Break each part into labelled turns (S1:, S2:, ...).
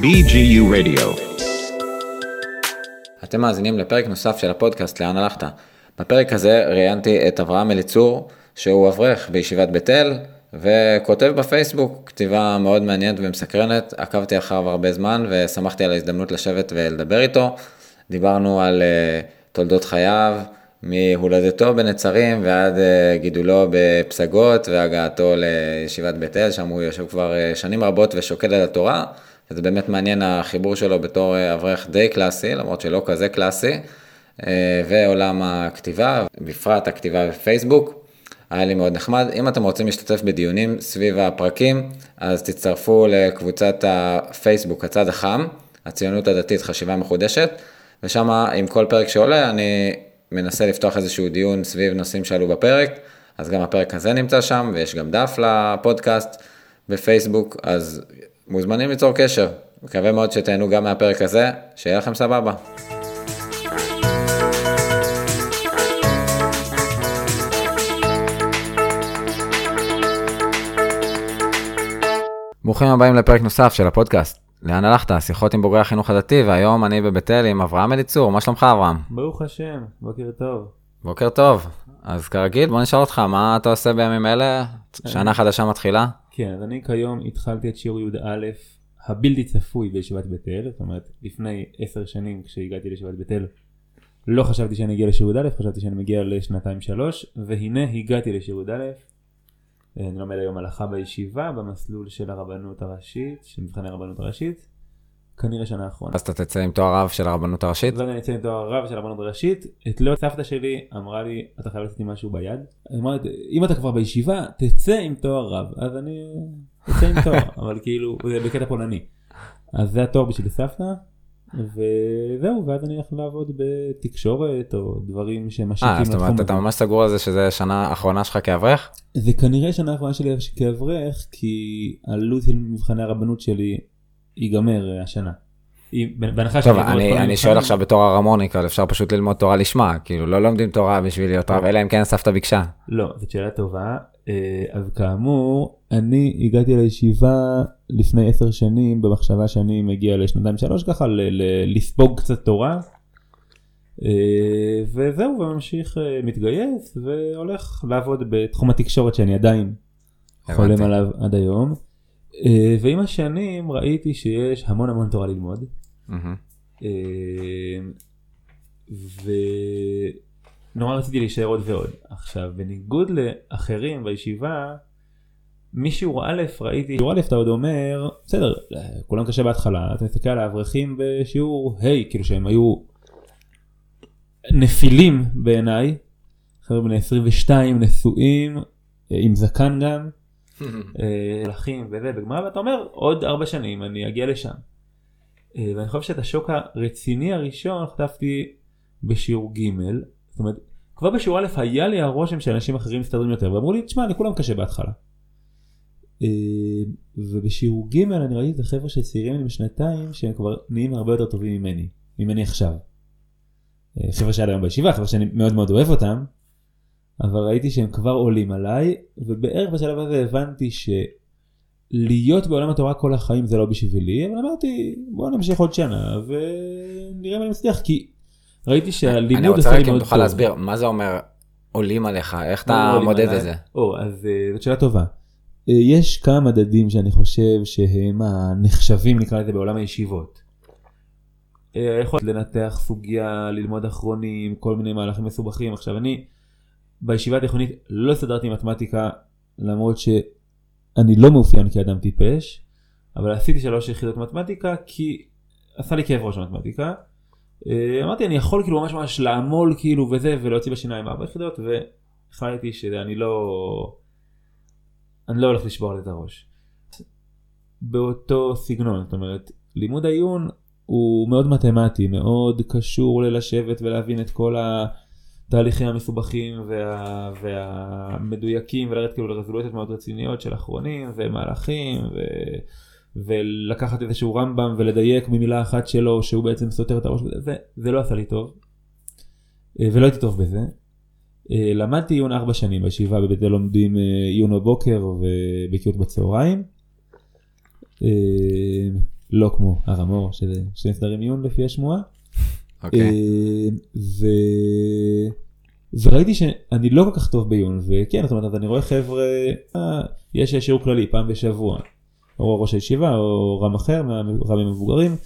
S1: BGU Radio.
S2: אתם מאזינים לפרק נוסף של הפודקאסט לאן הלכת. בפרק הזה ראיינתי את אברהם אליצור, שהוא אברך בישיבת בית אל, וכותב בפייסבוק כתיבה מאוד מעניינת ומסקרנת, עקבתי אחריו הרבה זמן ושמחתי על ההזדמנות לשבת ולדבר איתו. דיברנו על uh, תולדות חייו, מהולדתו בנצרים ועד uh, גידולו בפסגות והגעתו לישיבת בית אל, שם הוא יושב כבר uh, שנים רבות ושוקד על התורה. וזה באמת מעניין החיבור שלו בתור אברך די קלאסי, למרות שלא כזה קלאסי, ועולם הכתיבה, בפרט הכתיבה בפייסבוק. היה לי מאוד נחמד. אם אתם רוצים להשתתף בדיונים סביב הפרקים, אז תצטרפו לקבוצת הפייסבוק, הצד החם, הציונות הדתית חשיבה מחודשת, ושם עם כל פרק שעולה אני מנסה לפתוח איזשהו דיון סביב נושאים שעלו בפרק, אז גם הפרק הזה נמצא שם, ויש גם דף לפודקאסט בפייסבוק, אז מוזמנים ליצור קשר. מקווה מאוד שתהנו גם מהפרק הזה, שיהיה לכם סבבה. ברוכים הבאים לפרק נוסף של הפודקאסט. לאן הלכת? שיחות עם בוגרי החינוך הדתי, והיום אני בבית אל עם אברהם אליצור, מה שלומך אברהם?
S3: ברוך השם, בוקר טוב.
S2: בוקר טוב. אז כרגיל, בוא נשאל אותך, מה אתה עושה בימים אלה? שנה חדשה מתחילה?
S3: כן, אז אני כיום התחלתי את שיעור י"א הבלתי צפוי בישיבת בית אל, זאת אומרת, לפני עשר שנים כשהגעתי לישיבת בית אל, לא חשבתי שאני אגיע לשיעור י"א, חשבתי שאני מגיע לשנתיים שלוש, והנה הגעתי לשיעור י"א. אני לומד היום הלכה בישיבה במסלול של הרבנות הראשית, של מבחני הרבנות הראשית, כנראה שנה אחרונה.
S2: אז אתה תצא עם תואר רב של הרבנות הראשית?
S3: ואני אצא עם תואר רב של הרבנות הראשית. את לא סבתא שלי אמרה לי, אתה חייב לתת לי משהו ביד. אמרה, אם אתה כבר בישיבה, תצא עם תואר רב. אז אני אצא עם תואר, אבל כאילו, זה בקטע פולני. אז זה התואר בשביל סבתא. וזהו, ואז אני הולך לעבוד בתקשורת או דברים שמשקים
S2: לתחום. אה, זאת אומרת, אתה ממש סגור על זה שזה שנה אחרונה שלך כאברך?
S3: זה כנראה שנה אחרונה שלי כאברך, כי הלו"ז של מבחני הרבנות שלי ייגמר השנה.
S2: טוב, אני, אני שואל עכשיו בתור הרמוניקה, אפשר פשוט ללמוד תורה לשמה, כאילו לא לומדים תורה בשביל להיות רב, אלא אם כן סבתא ביקשה.
S3: לא, זאת שאלה טובה. אה, אז כאמור, אני הגעתי לישיבה לפני עשר שנים במחשבה שאני מגיע לשנתיים שלוש ככה לספוג קצת תורה. אה, וזהו, וממשיך אה, מתגייס והולך לעבוד בתחום התקשורת שאני עדיין חולם עליו עד היום. ועם השנים ראיתי שיש המון המון תורה ללמוד. ונורא רציתי להישאר עוד ועוד. עכשיו, בניגוד לאחרים בישיבה, משיעור א' ראיתי, שיעור א' אתה עוד אומר, בסדר, כולם קשה בהתחלה, אתה מסתכל על האברכים בשיעור ה', כאילו שהם היו נפילים בעיניי, חבר'ה בני 22 נשואים, עם זקן גם, מלכים וזה, בגמרא, ואתה אומר, עוד ארבע שנים אני אגיע לשם. ואני חושב שאת השוק הרציני הראשון חטפתי בשיעור ג', זאת אומרת, כבר בשיעור א' היה לי הרושם שאנשים אחרים מסתדרים יותר, ואמרו לי, תשמע, לכולם קשה בהתחלה. אה, ובשיעור ג' אני ראיתי את החבר'ה שצעירים ממני בשנתיים שהם כבר נהיים הרבה יותר טובים ממני, ממני עכשיו. אה, חבר'ה שעד היום בישיבה, חבר'ה שאני מאוד מאוד אוהב אותם, אבל ראיתי שהם כבר עולים עליי, ובערך בשלב הזה הבנתי שלהיות בעולם התורה כל החיים זה לא בשבילי, אבל אמרתי בוא נמשיך עוד שנה ונראה מה אני מצליח, כי ראיתי שהלימוד.
S2: אני רוצה רק אם תוכל להסביר מה זה אומר עולים עליך, איך אתה מודד את זה?
S3: או, אז אה, זאת שאלה טובה. אה, יש כמה מדדים שאני חושב שהם הנחשבים נקרא לזה בעולם הישיבות. אה, יכול לנתח סוגיה, ללמוד אחרונים, כל מיני מהלכים מסובכים. עכשיו אני בישיבה התיכונית לא סדרתי מתמטיקה למרות שאני לא מאופיין כאדם טיפש, אבל עשיתי שלוש יחידות מתמטיקה כי עשה לי כאב ראש מתמטיקה. אה, אמרתי אני יכול כאילו ממש ממש לעמול כאילו וזה ולהוציא בשיניים ארבע יחידות והחלטתי שאני לא אני לא הולך לשבור על את הראש. באותו סגנון זאת אומרת לימוד העיון הוא מאוד מתמטי מאוד קשור ללשבת ולהבין את כל התהליכים המסובכים וה, והמדויקים ולרדת כאילו לרזולוציות מאוד רציניות של אחרונים ומהלכים ו... ולקחת איזשהו רמב"ם ולדייק ממילה אחת שלו שהוא בעצם סותר את הראש וזה, זה לא עשה לי טוב. אה, ולא הייתי טוב בזה. אה, למדתי עיון ארבע שנים בישיבה בבית הלומדים אה, עיון בבוקר ובקיאות בצהריים. לא כמו הר המור, שזה שני סדרים עיון לפי השמועה.
S2: אוקיי.
S3: אה, ו... וראיתי שאני לא כל כך טוב בעיון, וכן, זאת אומרת, אני רואה חבר'ה, יש שיעור כללי פעם בשבוע, או ראש הישיבה, או רם אחר, מהרמים מבוגרים,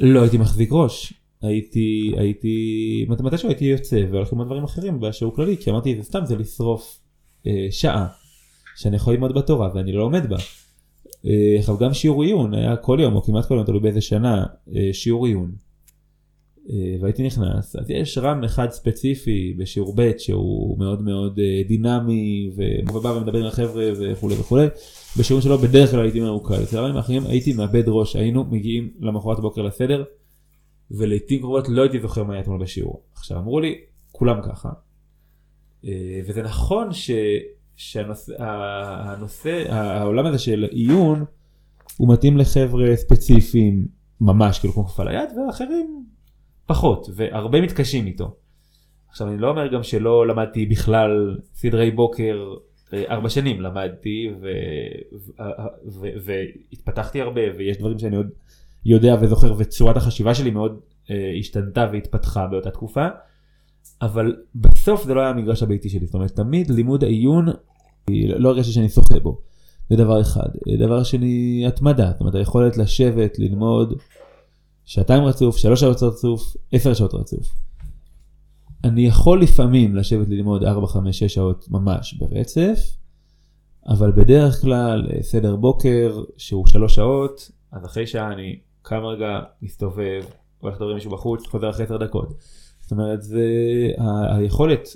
S3: לא הייתי מחזיק ראש. הייתי, הייתי, מת- מתישהו הייתי יוצא והולך עם דברים אחרים בשיעור כללי, כי אמרתי, זה סתם, זה לשרוף אה, שעה, שאני יכול ללמוד בתורה ואני לא לומד בה. אה, עכשיו גם שיעור עיון היה כל יום או כמעט כל יום תלוי באיזה שנה אה, שיעור עיון. אה, והייתי נכנס אז יש רם אחד ספציפי בשיעור ב' שהוא מאוד מאוד אה, דינמי ובא ומדבר עם החבר'ה וכולי וכולי. בשיעור שלו בדרך כלל הייתי מרוכז. אצל הרמים האחרים הייתי מאבד ראש היינו מגיעים למחרת בוקר לסדר ולעיתים קרובות לא הייתי זוכר מה היה אתמול בשיעור. עכשיו אמרו לי כולם ככה. אה, וזה נכון ש... שהנושא, הנושא, העולם הזה של עיון, הוא מתאים לחבר'ה ספציפיים ממש, כאילו כמו כפל היד, ואחרים פחות, והרבה מתקשים איתו. עכשיו אני לא אומר גם שלא למדתי בכלל סדרי בוקר אה, ארבע שנים, למדתי ו... ו... ו... והתפתחתי הרבה, ויש דברים שאני עוד יודע וזוכר, וצורת החשיבה שלי מאוד אה, השתנתה והתפתחה באותה תקופה. אבל בסוף זה לא היה המגרש הביתי שלי, זאת אומרת תמיד לימוד העיון, לא הרגשתי שאני שוחה בו, זה דבר אחד. דבר שני, התמדה, זאת אומרת היכולת לשבת, ללמוד שעתיים רצוף, שלוש שעות רצוף, עשר שעות רצוף. אני יכול לפעמים לשבת ללמוד 4, 5, 6 שעות ממש ברצף, אבל בדרך כלל אה, סדר בוקר שהוא שלוש שעות, אז אחרי שעה אני קם רגע, מסתובב, הולך לדבר עם מישהו בחוץ, חוזר אחרי עשר דקות. זאת אומרת זה ה- היכולת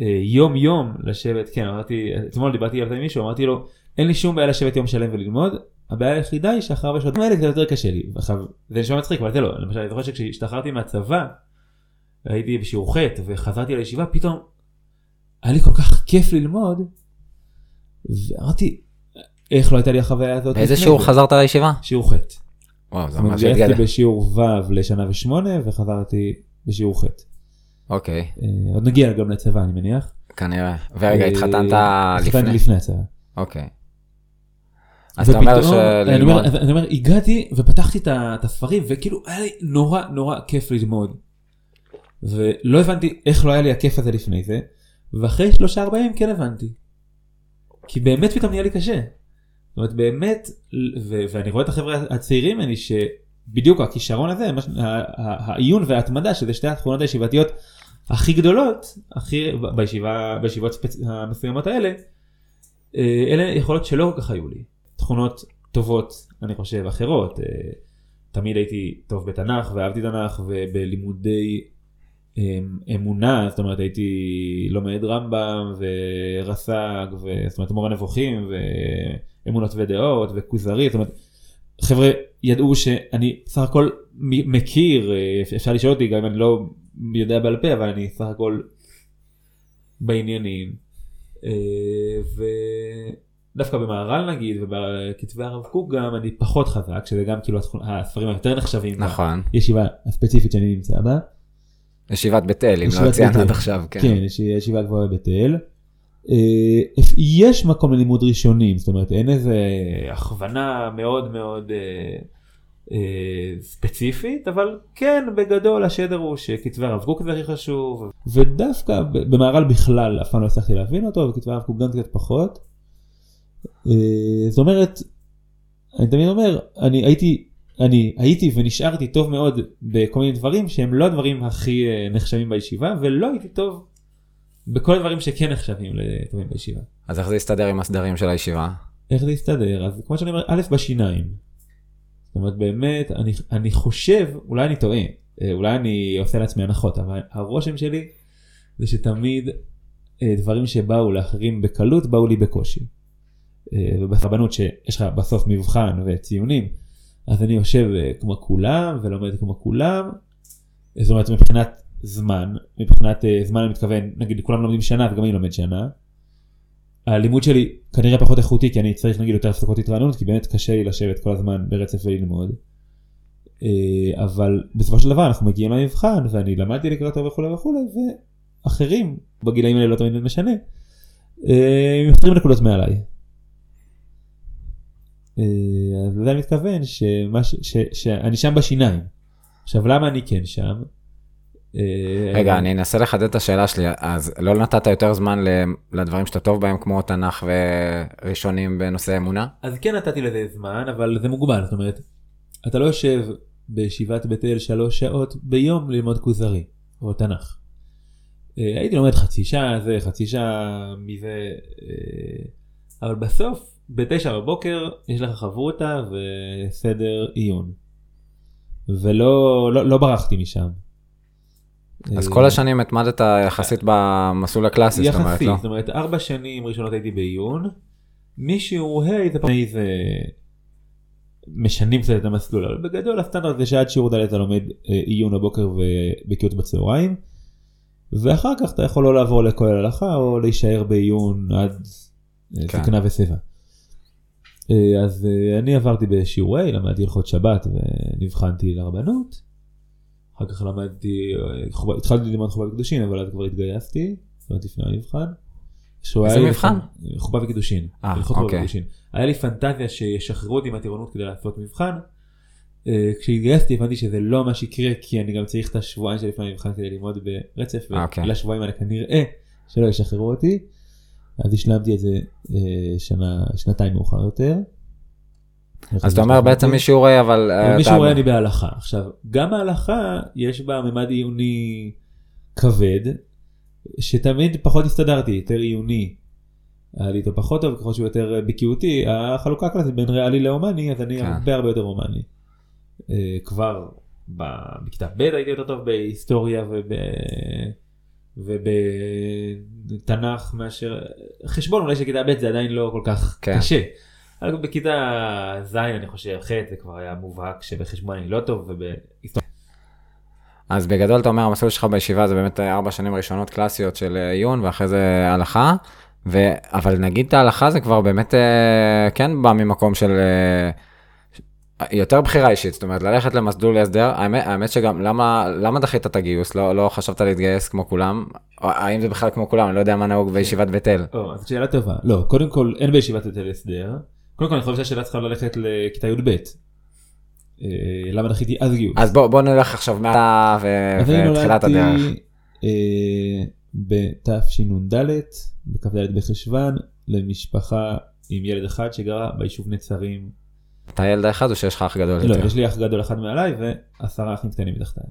S3: אה, יום יום לשבת, כן אמרתי, אתמול דיברתי על זה עם מישהו, אמרתי לו אין לי שום בעיה לשבת יום שלם וללמוד, הבעיה היחידה היא שאחר בשעות האלה זה יותר קשה לי, עכשיו זה נשמע מצחיק אבל זה לא, למשל אני זוכר שכשהשתחררתי מהצבא, הייתי בשיעור ח' וחזרתי לישיבה פתאום היה לי כל כך כיף ללמוד, ואמרתי איך לא הייתה לי החוויה הזאת, לפני
S2: שיעור
S3: זה?"
S2: חזרת לישיבה?
S3: שיעור ח'.
S2: וואו, זה ממש התגלה.
S3: בשיעור ו' לשנה ושמונה וחזרתי בשיעור ח'.
S2: אוקיי,
S3: אה, עוד נגיע גם לצבא אני מניח.
S2: כנראה. ורגע,
S3: אה,
S2: התחתנת
S3: התחתנתי
S2: לפני.
S3: לפני הצבא.
S2: אוקיי. אז אתה אומר
S3: ופתאום, אני
S2: שללמוד...
S3: אומר, אני אומר, הגעתי ופתחתי את הספרים וכאילו היה לי נורא נורא כיף ללמוד. ולא הבנתי איך לא היה לי הכיף הזה לפני זה, ואחרי שלושה ארבעה ימים כן הבנתי. כי באמת פתאום נהיה לי קשה. זאת אומרת באמת, ו- ואני רואה את החבר'ה הצעירים ממני שבדיוק הכישרון הזה, מה ש- ה- ה- העיון וההתמדה, שזה שתי התכונות הישיבתיות הכי גדולות, הכי, בישיבה, בישיבות. המסוימות האלה, אה, אלה יכולות שלא כל כך היו לי. תכונות טובות, אני חושב, אחרות. אה, תמיד הייתי טוב בתנ"ך ואהבתי תנ"ך ובלימודי אמ, אמונה, זאת אומרת הייתי לומד רמב"ם ורס"ג, ו- זאת אומרת מורה נבוכים ואמונות ודעות וכוזרי, זאת אומרת חבר'ה ידעו שאני סך הכל מכיר, אה, אפשר לשאול אותי גם אם אני לא יודע בעל פה, אבל אני סך הכל בעניינים. אה, ודווקא במהר"ל נגיד ובכתבי הרב קוק גם אני פחות חזק, שזה גם כאילו הספרים היותר נחשבים.
S2: נכון.
S3: ישיבה הספציפית שאני נמצא בה.
S2: ישיבת בית אל, אם לא ציינת עד. עכשיו, כן.
S3: כן, יש ישיבה גבוהה בבית אל. אה, יש מקום ללימוד ראשונים, זאת אומרת אין איזה הכוונה מאוד מאוד אה, אה, ספציפית, אבל כן בגדול השדר הוא שכתבי הרב קוק זה הכי חשוב, ודווקא במהר"ל בכלל אף פעם לא הצלחתי להבין אותו, וכתבי הרב קוק גם קצת פחות. אה, זאת אומרת, אני תמיד אומר, אני הייתי, אני הייתי ונשארתי טוב מאוד בכל מיני דברים שהם לא הדברים הכי אה, נחשבים בישיבה, ולא הייתי טוב בכל הדברים שכן נחשבים לטובים בישיבה.
S2: אז איך זה יסתדר עם הסדרים של הישיבה?
S3: איך זה יסתדר? אז כמו שאני אומר, א' בשיניים. זאת אומרת באמת, אני, אני חושב, אולי אני טועה, אה, אולי אני עושה לעצמי הנחות, אבל הרושם שלי זה שתמיד דברים שבאו לאחרים בקלות באו לי בקושי. אה, וברבנות שיש לך בסוף מבחן וציונים, אז אני יושב אה, כמו כולם ולומד כמו כולם. זאת אומרת מבחינת זמן, מבחינת אה, זמן אני מתכוון, נגיד כולם לומדים שנה וגם אני לומד שנה. הלימוד שלי כנראה פחות איכותי כי אני צריך נגיד יותר הפסקות התרעננות כי באמת קשה לי לשבת כל הזמן ברצף וללמוד. אבל בסופו של דבר אנחנו מגיעים למבחן ואני למדתי לקרוא טוב וכולי וכולי ואחרים בגילאים האלה לא תמיד משנה. אה, עם 20 נקודות מעליי. אה, לזה אני מתכוון שמה ש- ש- שאני שם בשיניים. עכשיו למה אני כן שם? אה,
S2: רגע, אני אנסה לחדד את השאלה שלי, אז לא נתת יותר זמן לדברים שאתה טוב בהם, כמו תנ"ך וראשונים בנושא אמונה?
S3: אז כן נתתי לזה זמן אבל זה מוגבל זאת אומרת אתה לא יושב בישיבת בית אל שלוש שעות ביום ללמוד כוזרי או תנ"ך. אה, הייתי לומד חצי שעה זה חצי שעה מזה אבל בסוף בתשע בבוקר יש לך חברותה וסדר עיון. ולא לא, לא ברחתי משם.
S2: אז
S3: אה,
S2: כל השנים התמדת יחסית במסלול הקלאסי, זאת אומרת,
S3: יחסית,
S2: לא?
S3: זאת אומרת ארבע שנים ראשונות הייתי בעיון, מישהו היי זה פעם זה משנים קצת את המסלול, אבל בגדול הסטנדרט זה שעד שיעור ד' אתה לומד אה, עיון בבוקר ובקיאות בצהריים, ואחר כך אתה יכול לא לעבור לכולל הלכה או להישאר בעיון עד אה,
S2: כן.
S3: זקנה ושיבה. אה, אז אה, אני עברתי בשיעורי, למדתי הלכות שבת ונבחנתי לרבנות. אחר כך למדתי, אה, התחלתי ללמוד חובה וקידושין אבל אז כבר התגייסתי, זאת אומרת לפני המבחן.
S2: איזה מבחן?
S3: חובה וקידושין.
S2: אה, אוקיי.
S3: היה לי פנטזיה שישחררו אותי מהטירונות כדי לעשות מבחן. כשהתגייסתי הבנתי שזה לא מה שיקרה כי אני גם צריך את השבועיים שלפני המבחן כדי ללמוד ברצף
S2: אוקיי.
S3: ולשבועיים האלה כנראה שלא ישחררו אותי. אז השלמתי את זה שנה, שנתיים מאוחר יותר.
S2: אז אתה אומר בעצם משיעורי, אבל... אה,
S3: מישהו רואה אני בהלכה. עכשיו, גם ההלכה יש בה ממד עיוני כבד, שתמיד פחות הסתדרתי, יותר עיוני. היה לי איתו פחות טוב, ככל שהוא יותר בקיאותי, החלוקה כזאת בין ריאלי להומני, אז אני
S2: כן.
S3: הרבה הרבה יותר הומני. אה, כבר בכיתה ב' הייתי יותר טוב בהיסטוריה וב... ובתנ"ך מאשר חשבון אולי של כיתה ב' זה עדיין לא כל כך
S2: כן.
S3: קשה. אבל בכיתה ז' אני חושב ח' זה כבר היה מובהק שבחשבון אני לא טוב ובהיסטוריה.
S2: אז בגדול אתה אומר המסלול שלך בישיבה זה באמת ארבע שנים ראשונות קלאסיות של עיון ואחרי זה הלכה. ו... אבל נגיד את ההלכה זה כבר באמת אה, כן בא ממקום של אה, יותר בחירה אישית, זאת אומרת ללכת למסלול הסדר, האמת, האמת שגם למה, למה דחית את הגיוס, לא, לא חשבת להתגייס כמו כולם, או, האם זה בכלל כמו כולם, אני לא יודע מה נהוג בישיבת בית אל.
S3: או, אז שאלה טובה. לא, קודם כל אין בישיבת היטל הסדר. קודם כל אני חושב שהשאלה צריכה ללכת לכיתה י"ב. אה, למה דחיתי אז גיוס?
S2: אז בוא, בוא נלך עכשיו מההתחלה ו-
S3: אז אני
S2: ותחילת הדרך.
S3: נולדתי אה, בתשנ"ד, בכ"ד בחשוון, למשפחה עם ילד אחד שגרה ביישוב נצרים.
S2: אתה ילד האחד או שיש לך אח גדול
S3: לא,
S2: יותר?
S3: יש לי אח גדול אחד מעליי ועשרה אחים קטנים מתחתיי.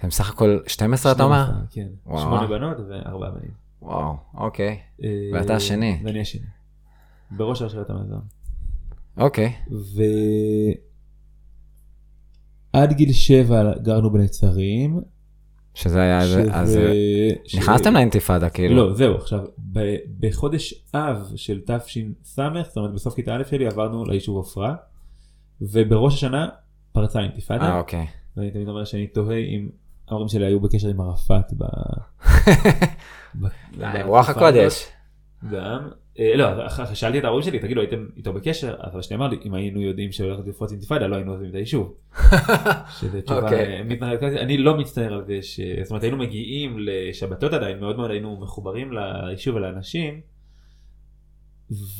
S2: הם סך הכל 12 אתה אומר?
S3: 12, כן. שמונה בנות וארבעה בנים.
S2: וואו, אוקיי,
S3: אה,
S2: ואתה השני.
S3: ואני השני. בראש הרשת המזון.
S2: אוקיי.
S3: ועד גיל שבע גרנו בנצרים.
S2: שזה היה
S3: שזה-
S2: אז אה,
S3: ש-
S2: נכנסתם לאינתיפאדה כאילו.
S3: לא, זהו, עכשיו, ב- בחודש אב של תש"ס, זאת אומרת בסוף כיתה א' שלי עברנו ליישוב עופרה, ובראש השנה פרצה האינתיפאדה,
S2: אה, אוקיי.
S3: ואני תמיד אומר שאני תוהה אם ההורים שלי היו בקשר עם ערפאת ב... ב-
S2: רוח. הקודש.
S3: גם, אה, לא, אחר כך שאלתי את ההורים שלי, תגידו, הייתם איתו בקשר? אז אבא שלי אמר לי, אם היינו יודעים שהולכת לפרוץ אינתיפאדה, לא היינו עוזבים את היישוב. שזה תשובה
S2: אוקיי.
S3: אה, מתנהלת כזה. אני לא מצטער על זה, ש... זאת אומרת, היינו מגיעים לשבתות עדיין, מאוד מאוד היינו מחוברים ליישוב ולאנשים,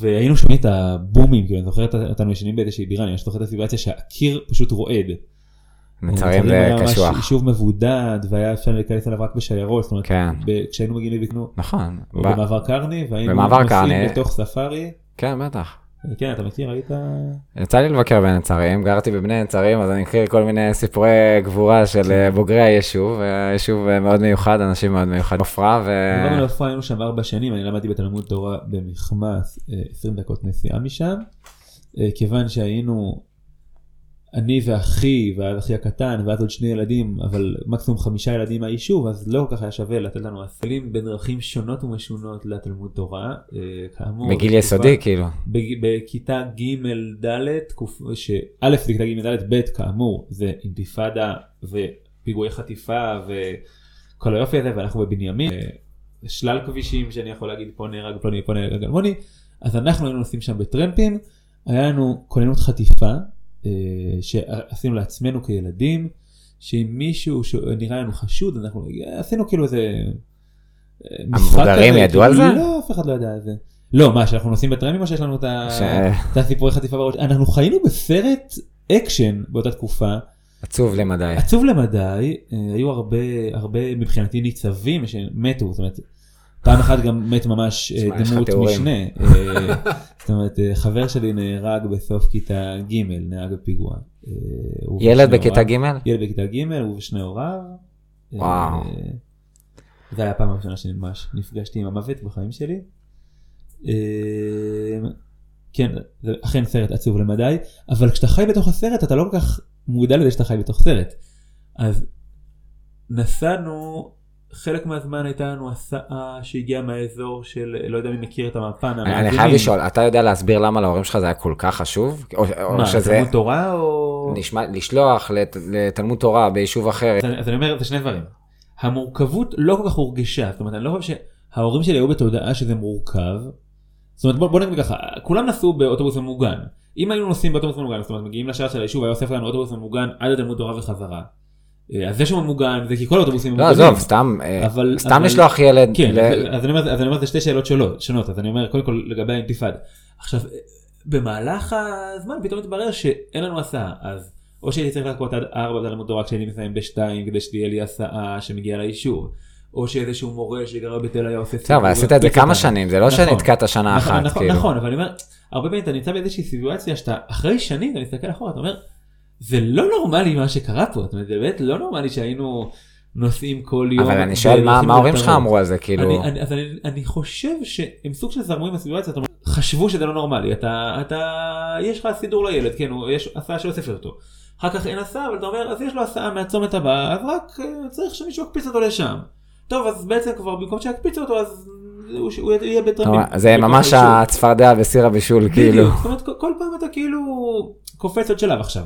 S3: והיינו שומעים את הבומים, כאילו, אני זוכר אותנו ישנים באיזושהי דירה, אני ממש זוכר את הסיטואציה שהקיר פשוט רועד.
S2: נצרים
S3: היה
S2: זה
S3: ממש
S2: קשוח.
S3: יישוב מבודד, והיה אפשר להיכנס אליו רק בשיירות, זאת אומרת,
S2: כן.
S3: ב- כשהיינו מגיעים לבקנו,
S2: נכון.
S3: או
S2: ב-
S3: במעבר קרני, והיינו
S2: במעבר
S3: נוסעים
S2: קרני.
S3: בתוך ספארי.
S2: כן, בטח.
S3: כן, אתה מכיר, היית...
S2: יצא לי לבקר בנצרים, גרתי בבני נצרים, אז אני מכיר כל מיני סיפורי גבורה של אה, בוגרי היישוב, היישוב אה, מאוד מיוחד, אנשים מאוד מיוחדים. עופרה ו...
S3: עברנו לעפרה, היינו שם ארבע שנים, אני למדתי בתלמוד תורה במכמס, אה, 20 דקות נסיעה משם. אה, כיוון שהיינו, אני ואחי, ואז אחי הקטן, ואז עוד שני ילדים, אבל מקסימום חמישה ילדים מהיישוב, אז לא כל כך היה שווה לתת לנו אסלים בדרכים שונות ומשונות לתלמוד תורה. אה, כאמור,
S2: בגיל
S3: בתקופה-
S2: יסודי, כאילו.
S3: בג- בכיתה ג' ד', תקופ- שא' זה כיתה ג' ד', ב' כאמור זה אינתיפאדה ופיגועי חטיפה וכל היופי הזה ואנחנו בבנימין, אה, שלל כבישים שאני יכול להגיד פה נהרג פלוני פה נהרג אלמוני, אז אנחנו היינו נוסעים שם בטרמפים, היה לנו כוננות חטיפה שעשינו לעצמנו כילדים, שאם מישהו שנראה לנו חשוד אנחנו עשינו כאילו איזה. אה,
S2: המבוגרים ידעו על
S3: כאילו,
S2: זה?
S3: לא, אף אחד לא ידע על זה. לא, מה, שאנחנו נוסעים בטרמפים או שיש לנו את הסיפורי חטיפה בראש? אנחנו חיינו בסרט אקשן באותה תקופה,
S2: עצוב למדי.
S3: עצוב למדי, אה, היו הרבה, הרבה מבחינתי ניצבים שמתו, זאת אומרת, פעם אחת גם מת ממש אה, דמות. משנה, אה, זאת אומרת, אה, חבר שלי נהרג בסוף כיתה ג', נהרג בפיגוע.
S2: ילד בכיתה. ג'?
S3: ילד בכיתה ג', הוא ושני הוריו.
S2: וואו.
S3: זה היה הפעם הראשונה שממש נפגשתי עם המוות בחיים שלי. כן, זה אכן סרט עצוב למדי, אבל כשאתה חי בתוך הסרט אתה לא כל כך מודע לזה שאתה חי בתוך סרט. אז נסענו, חלק מהזמן הייתה לנו הסעה שהגיעה מהאזור של, לא יודע מי מכיר את המפן,
S2: אני. חייב לשאול, אתה יודע להסביר למה להורים שלך זה היה כל כך חשוב?
S3: מה,
S2: שזה
S3: תלמוד תורה או...
S2: נשמע, לשלוח לת- לתלמוד תורה ביישוב אחר.
S3: אז אני, אז אני אומר, זה שני דברים. המורכבות לא כל כך הורגשה, זאת אומרת, אני לא חושב שההורים שלי היו בתודעה שזה מורכב. זאת אומרת, בוא, בוא נגיד ככה, כולם נסעו באוטובוס ממוגן. אם היינו נוסעים באוטובוס ממוגן, זאת אומרת, מגיעים לשער של היישוב, היה אוסף לנו אוטובוס ממוגן עד לתלמוד תורה וחזרה. אה, אז זה שהוא ממוגן, זה כי כל האוטובוסים
S2: לא,
S3: ממוגנים.
S2: עזוב, סתם, אה,
S3: אבל-
S2: סתם
S3: אבל-
S2: לשלוח ילד.
S3: כן,
S2: ל-
S3: אז- אני אומר, אז אני אומר, זה שתי שאלות שונות, שונות, אז אני אומר, קודם כל לגבי האינתיפאדה. עכשיו, במהלך הזמן פתאום התברר שאין לנו הסעה, אז או שהייתי צריך לחכות עד 4 בתלמוד תורה כשהייתי מסיים ב-2 כדי שתהיה לי הסעה שמגיעה ליישוב, או שאיזשהו מורה שגר בתל היה עושה...
S2: בסדר, אבל
S3: סיבוב
S2: עשית את זה כמה. שנים, זה לא
S3: נכון.
S2: שנתקעת שנה
S3: נכון,
S2: אחת,
S3: נכון,
S2: כאילו.
S3: נכון, אבל אני אומר, הרבה פעמים אתה נמצא באיזושהי סיטואציה שאתה אחרי שנים אתה מסתכל אחורה, אתה אומר, זה לא נורמלי מה שקרה פה, זאת אומרת, זה באמת לא נורמלי שהיינו נוסעים כל יום.
S2: אבל אני שואל, מה ההורים שלך. אמרו על זה, כאילו?
S3: אני, אני, אז אני, אני חושב שהם סוג של זרמו עם הסיטואציה, זאת אומרת, חשבו שזה לא נורמלי, אתה, אתה, יש לך סידור לילד, כן, הוא, יש הסעה שאוספת אותו. אחר כך אין הסעה, אבל אתה אומר, אז יש לו הסעה מהצומת הבא, אז רק אה, צריך שמישהו יקפיץ אותו לשם. טוב, אז בעצם כבר במקום שיקפיץ אותו, אז הוא, הוא יהיה.
S2: אומר, זה ממש. הצפרדע בסיר הבישול, כאילו.
S3: בדיוק, זאת אומרת, כל פעם אתה כאילו קופץ עוד שלב עכשיו.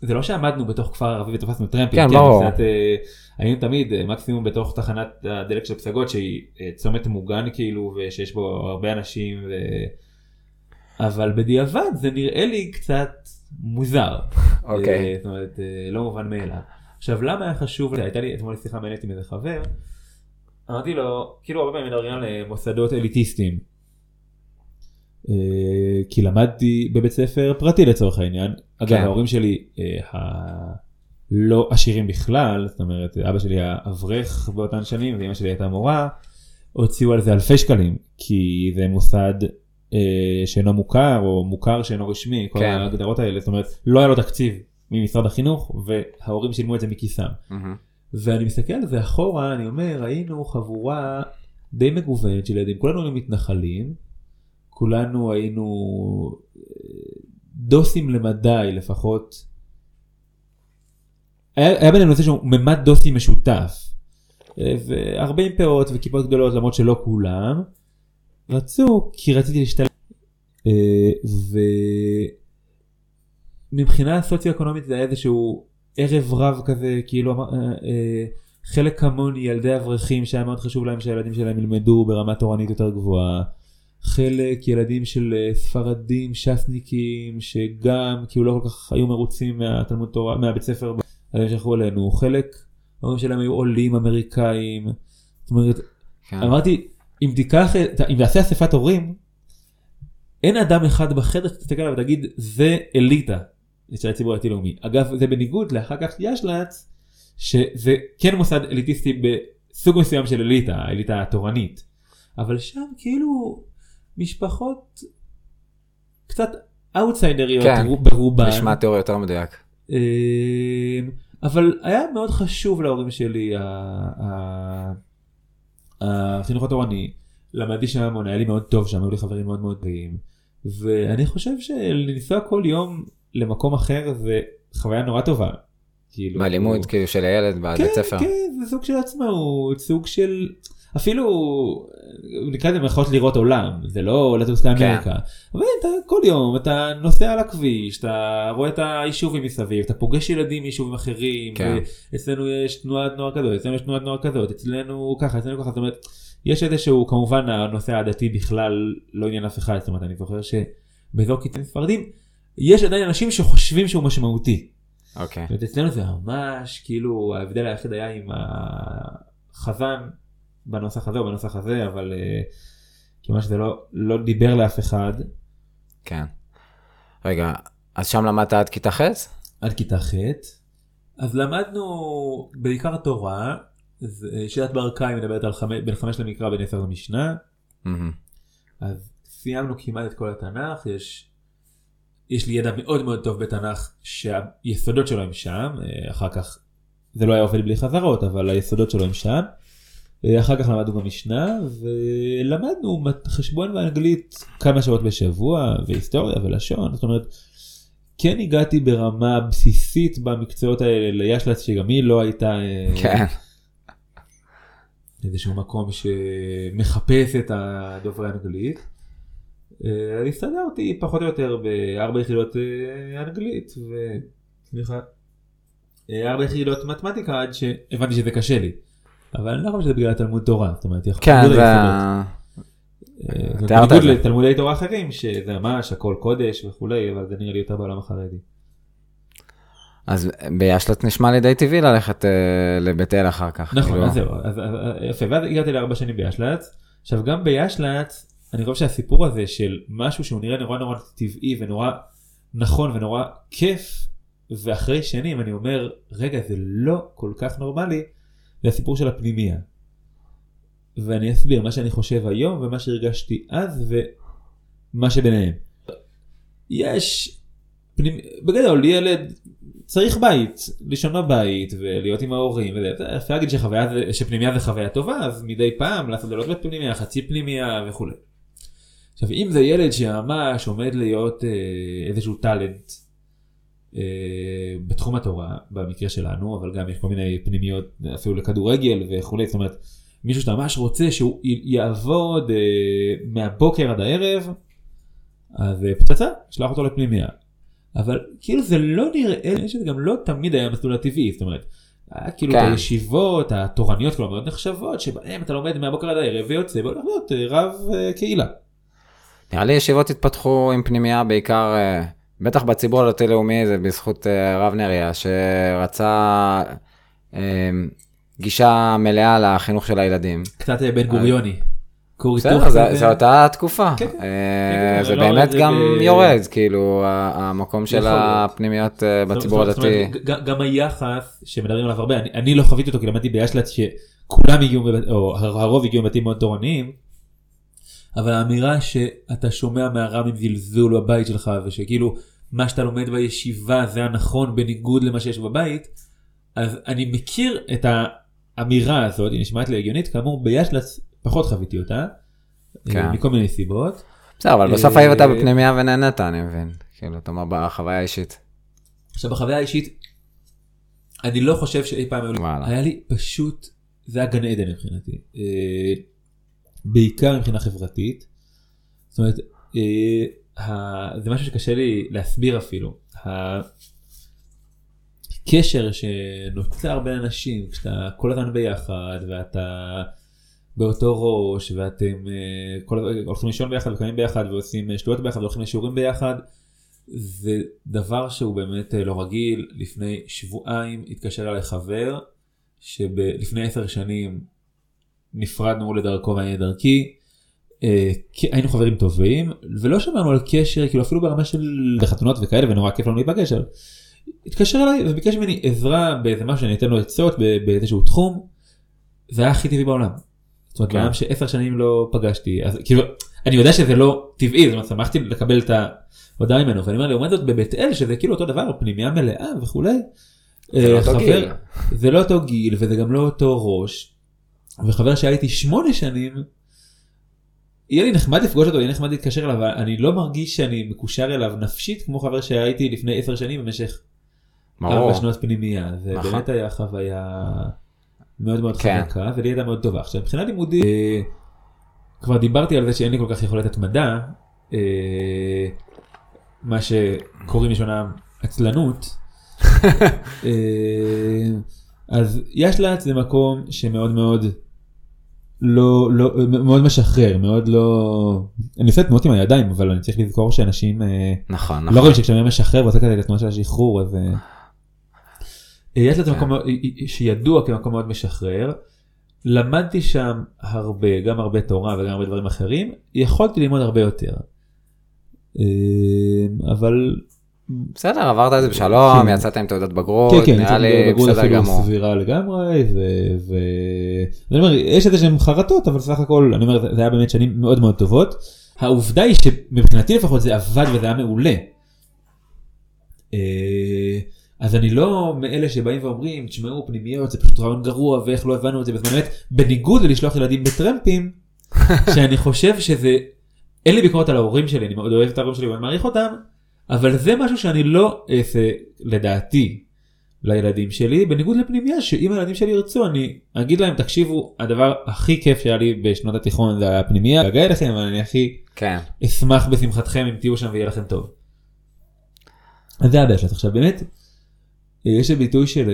S3: זה לא שעמדנו בתוך כפר ערבי ותפסנו טרמפים,
S2: כן, ברור.
S3: קצת, אה, היינו תמיד אה, מקסימום בתוך תחנת הדלק של פסגות שהיא אה, צומת מוגן כאילו ושיש בו הרבה אנשים ו... אבל בדיעבד זה נראה לי קצת מוזר.
S2: אוקיי.
S3: אה, זאת אומרת לא מובן מאליו. עכשיו למה היה חשוב, הייתה לי אתמול שיחה מעניינת עם איזה חבר, אמרתי לו כאילו הרבה פעמים מדברים על מוסדות אליטיסטיים. אה, כי למדתי בבית ספר פרטי לצורך העניין. אגב
S2: כן.
S3: ההורים שלי אה, לא עשירים בכלל, זאת אומרת אבא שלי היה אברך באותן שנים ואמא שלי הייתה מורה, הוציאו על זה אלפי שקלים כי זה מוסד אה, שאינו מוכר או מוכר שאינו רשמי, כל
S2: כן.
S3: ההגדרות האלה, זאת אומרת לא היה לו תקציב ממשרד החינוך וההורים שילמו את זה מכיסם.
S2: מהמם.
S3: ואני מסתכל על זה אחורה, אני אומר, היינו חבורה די מגוונת של ילדים, כולנו היינו מתנחלים, כולנו היינו אה, דוסים למדי לפחות. היה, היה בינינו נושא שהוא ממד דוסי משותף. אה, והרבה עם פאות וכיפות גדולות למרות שלא כולם. רצו כי רציתי להשתלם. אה, ומבחינה סוציו-אקונומית זה היה איזשהו ערב רב כזה כאילו חלק כמוני ילדי אברכים שהיה מאוד חשוב להם שהילדים שלהם ילמדו ברמה תורנית יותר גבוהה. חלק ילדים של אה, ספרדים ש"סניקים שגם כאילו לא כל כך היו מרוצים מהתלמוד תורה מהבית ספר אז שלחו אלינו חלק ההורים שלהם היו עולים אמריקאים. זאת אומרת
S2: כן.
S3: אמרתי אם תיקח אם תעשה אספת הורים אין אדם אחד בחדר שתסתכל עליו ותגיד זה אליטה של הציבור הדתי לאומי אגב זה בניגוד לאחר כך ישל"צ שזה כן מוסד אליטיסטי בסוג מסוים של אליטה האליטה התורנית אבל שם כאילו משפחות קצת אאוטסיידריות
S2: כן,
S3: רוב- ברובן
S2: נשמע תיאוריה יותר מדויק.
S3: אמ, אבל היה מאוד חשוב להורים שלי החינוך התורני. למדתי שם המון, היה לי מאוד טוב שם, היו לי חברים מאוד מאוד טובים. ואני חושב שלנסוע כל יום למקום אחר זה חוויה נורא טובה. כאילו,
S2: בלימוד, כאילו, של הילד בבית
S3: כן,
S2: ספר.
S3: כן, זה סוג של עצמאות, סוג של... אפילו נקרא לזה במירכאות לראות עולם, זה לא לטוס לאמריקה. אבל אתה כל יום אתה נוסע על הכביש, אתה רואה את היישובים מסביב, אתה פוגש ילדים מיישובים אחרים,
S2: כן.
S3: אצלנו יש תנועת נוער כזאת, אצלנו יש תנועת נוער כזאת, אצלנו ככה, אצלנו ככה, זאת אומרת, יש איזשהו, כמובן הנושא הדתי בכלל לא עניין אף אחד, זאת אומרת, אני זוכר שבאזור קיצונים ספרדים, יש עדיין אנשים שחושבים שהוא משמעותי.
S2: אוקיי.
S3: אומרת, אצלנו זה ממש כאילו ההבדל היחיד היה עם החזן בנוסח הזה או בנוסח הזה אבל אה, כיוון שזה לא, לא דיבר לאף אחד
S2: כן. רגע, אז שם למדת עד כיתה ח'?
S3: עד כיתה ח', אז למדנו בעיקר תורה, אה, שיטת ברקאי מדברת על חמש, בין חמש למקרא בין עשר למשנה,
S2: מהמם.
S3: אז סיימנו כמעט את כל התנ"ך, יש, יש לי ידע מאוד מאוד טוב בתנ"ך שהיסודות שלו הם שם, אה, אחר כך זה לא היה עובד בלי חזרות, אבל היסודות שלו הם שם. אחר כך למדנו במשנה ולמדנו חשבון באנגלית כמה שעות בשבוע והיסטוריה ולשון, זאת אומרת כן הגעתי ברמה בסיסית במקצועות האלה לישל"צ שגם היא לא הייתה אה,
S2: כן.
S3: איזשהו מקום שמחפש את הדוברי אנגלית. אה, אז הסתדרתי פחות או יותר בארבע יחידות אה, אנגלית ו... סליחה. ארבע יחידות מתמטיקה עד שהבנתי שזה קשה לי. אבל אני לא חושב שזה בגלל תלמוד תורה. זאת אומרת, יכול-
S2: כן,
S3: בניגוד
S2: זה...
S3: אה, בניגוד. לתלמודי תורה אחרים שזה ממש הכל קודש וכולי אבל זה נראה לי יותר בעולם החרדי.
S2: אז בישל"צ נשמע לי די טבעי ללכת אה, לבית אל אחר כך.
S3: נכון,
S2: כאילו.
S3: אז זהו, אז, יפה, ואז הגעתי לארבע שנים בישל"צ. עכשיו גם בישל"צ, אני חושב שהסיפור הזה של משהו שהוא נראה נורא נורא טבעי ונורא נכון ונורא כיף, ואחרי שנים אני אומר, רגע, זה לא כל כך נורמלי, זה הסיפור של הפנימייה. ואני אסביר מה שאני חושב היום ומה שהרגשתי אז ומה שביניהם. יש, פנימ... בגדול ילד צריך בית, לישון בבית ולהיות עם ההורים וזה, אפשר להגיד שחוויה, שפנימייה זה חוויה טובה אז מדי פעם לעשות לילות בפנימייה, חצי פנימייה וכולי. עכשיו אם זה ילד שממש עומד להיות אה, איזשהו טאלנט בתחום התורה במקרה שלנו אבל גם יש כל מיני פנימיות אפילו לכדורגל וכולי זאת אומרת מישהו שאתה ממש רוצה שהוא יעבוד אה, מהבוקר עד הערב אז אה, פצצה שלח אותו לפנימייה. אבל כאילו זה לא נראה לי שזה גם לא תמיד היה המסלול הטבעי זאת אומרת. היה כאילו
S2: כן.
S3: את הישיבות התורניות כלומר מאוד נחשבות שבהם אתה לומד מהבוקר עד הערב ויוצא והולך להיות אה, רב אה, קהילה.
S2: נראה לי ישיבות התפתחו עם פנימייה בעיקר, אה, בטח בציבור הדתי-לאומי זה בזכות אה, הרב נריה, שרצה אה, גישה מלאה לחינוך של הילדים.
S3: קצת אה, בן גוריוני. כור היתוך
S2: בסדר. זה אותה תקופה.
S3: כן, כן.
S2: אה,
S3: כן,
S2: זה
S3: לא,
S2: באמת גם יורד, כאילו, המקום של. הפנימיות בציבור הדתי.
S3: גם היחס שמדברים עליו הרבה, אני, לא חוויתי אותו כי למדתי בישל"צ שכולם הגיעו, או הרוב הגיעו מבתים מאוד תורניים, אבל האמירה שאתה שומע מהר"מים זלזול בבית שלך ושכאילו מה שאתה לומד בישיבה זה הנכון בניגוד למה שיש בבית, אז אני מכיר את האמירה הזאת, היא נשמעת לי הגיונית, כאמור בישל"צ פחות חוויתי אותה,
S2: כן.
S3: אה, מכל מיני סיבות.
S2: בסדר, אבל בסוף
S3: אה,
S2: היית בפנימייה ונהנית, אני מבין. כאילו, אתה אומר, בחוויה האישית.
S3: עכשיו בחוויה האישית, אני לא חושב שאי פעם היו לי. היה לי פשוט, זה היה גן עדן מבחינתי, אה, בעיקר מבחינה חברתית, זאת אומרת, זה משהו שקשה לי להסביר אפילו, הקשר שנוצר בין אנשים כשאתה כל הזמן ביחד ואתה באותו ראש ואתם אה, כל הזמן הולכים לישון ביחד וקמים ביחד ועושים אה, שטויות ביחד והולכים לשיעורים ביחד. זה דבר שהוא באמת אה, לא רגיל. לפני שבועיים התקשר אליי חבר שלפני עשר שנים נפרדנו לדרכו ואני לדרכי. אה, היינו חברים טובים ולא שמענו על קשר כאילו אפילו ברמה של חתונות וכאלה ונורא כיף לנו להיפגש. התקשר אליי וביקש ממני עזרה באיזה משהו שאני אתן לו עצות באיזשהו תחום. זה היה הכי טבעי בעולם. זאת אומרת,
S2: כן.
S3: בעולם שעשר שנים לא פגשתי אז כאילו אני יודע שזה לא טבעי זאת אומרת שמחתי לקבל את ההודעה ממנו ואני אומר לעומת זאת בבית אל שזה כאילו אותו דבר פנימייה מלאה וכולי.
S2: זה לא
S3: אה,
S2: אותו
S3: חבר-
S2: גיל.
S3: זה לא אותו גיל וזה גם לא אותו ראש. וחבר שהיה איתי שמונה שנים. יהיה לי נחמד לפגוש אותו, יהיה נחמד להתקשר אליו, אבל אני לא מרגיש שאני מקושר אליו נפשית כמו חבר שהיה איתי לפני עשר שנים במשך. ארבע שנות פנימייה. זה
S2: נכון.
S3: באמת היה חוויה מאוד מאוד
S2: כן.
S3: חזקה ולי הייתה מאוד טובה. עכשיו מבחינה לימודית אה, כבר דיברתי על זה שאין לי כל כך יכולת התמדה, אה, מה שקוראים לשונם עצלנות. אה, אז יש לה זה מקום שמאוד מאוד לא לא מאוד משחרר מאוד לא אני עושה תנועות עם הידיים אבל אני צריך לזכור שאנשים אה,
S2: נכון,
S3: לא
S2: נכון.
S3: רואים שכשאני משחרר ועושה כזה את התנועה של השחרור אז אה, יש לזה
S2: כן.
S3: מקום שידוע כמקום מאוד משחרר. למדתי שם הרבה, גם הרבה תורה וגם הרבה דברים אחרים, יכולתי ללמוד הרבה יותר. אה, אבל
S2: בסדר, עברת את זה בשלום,
S3: כן.
S2: יצאת עם תעודת בגרות,
S3: כן, כן,
S2: נראה לי
S3: בגרות
S2: בסדר
S3: אפילו
S2: גמור.
S3: סבירה לגמרי, ו- ו- ואני אומר, יש איזה שהם חרטות, אבל סך הכל, אני אומר, זה- זה היה באמת שנים מאוד מאוד טובות. העובדה היא שמבחינתי לפחות זה עבד וזה היה מעולה. אה, אז אני לא מאלה שבאים ואומרים, תשמעו, פנימיות זה פשוט רעיון גרוע, ואיך לא הבנו את זה בזמן אמת, בניגוד ללשלוח ילדים בטרמפים, שאני חושב שזה, אין לי ביקורת על ההורים שלי, אני מאוד אוהב את ההורים שלי ואני מעריך אותם, אבל זה משהו שאני לא אעשה, לדעתי, לילדים שלי, בניגוד לפנימייה, שאם הילדים שלי ירצו, אני אגיד להם, תקשיבו, הדבר הכי כיף שהיה לי בשנות התיכון זה היה הפנימייה, להגיע אליכם, אבל אני הכי
S2: כן,
S3: אשמח בשמחתכם אם תהיו שם ויהיה לכם טוב. אז זה הבעיה שלך. עכשיו באמת, יש ביטוי של,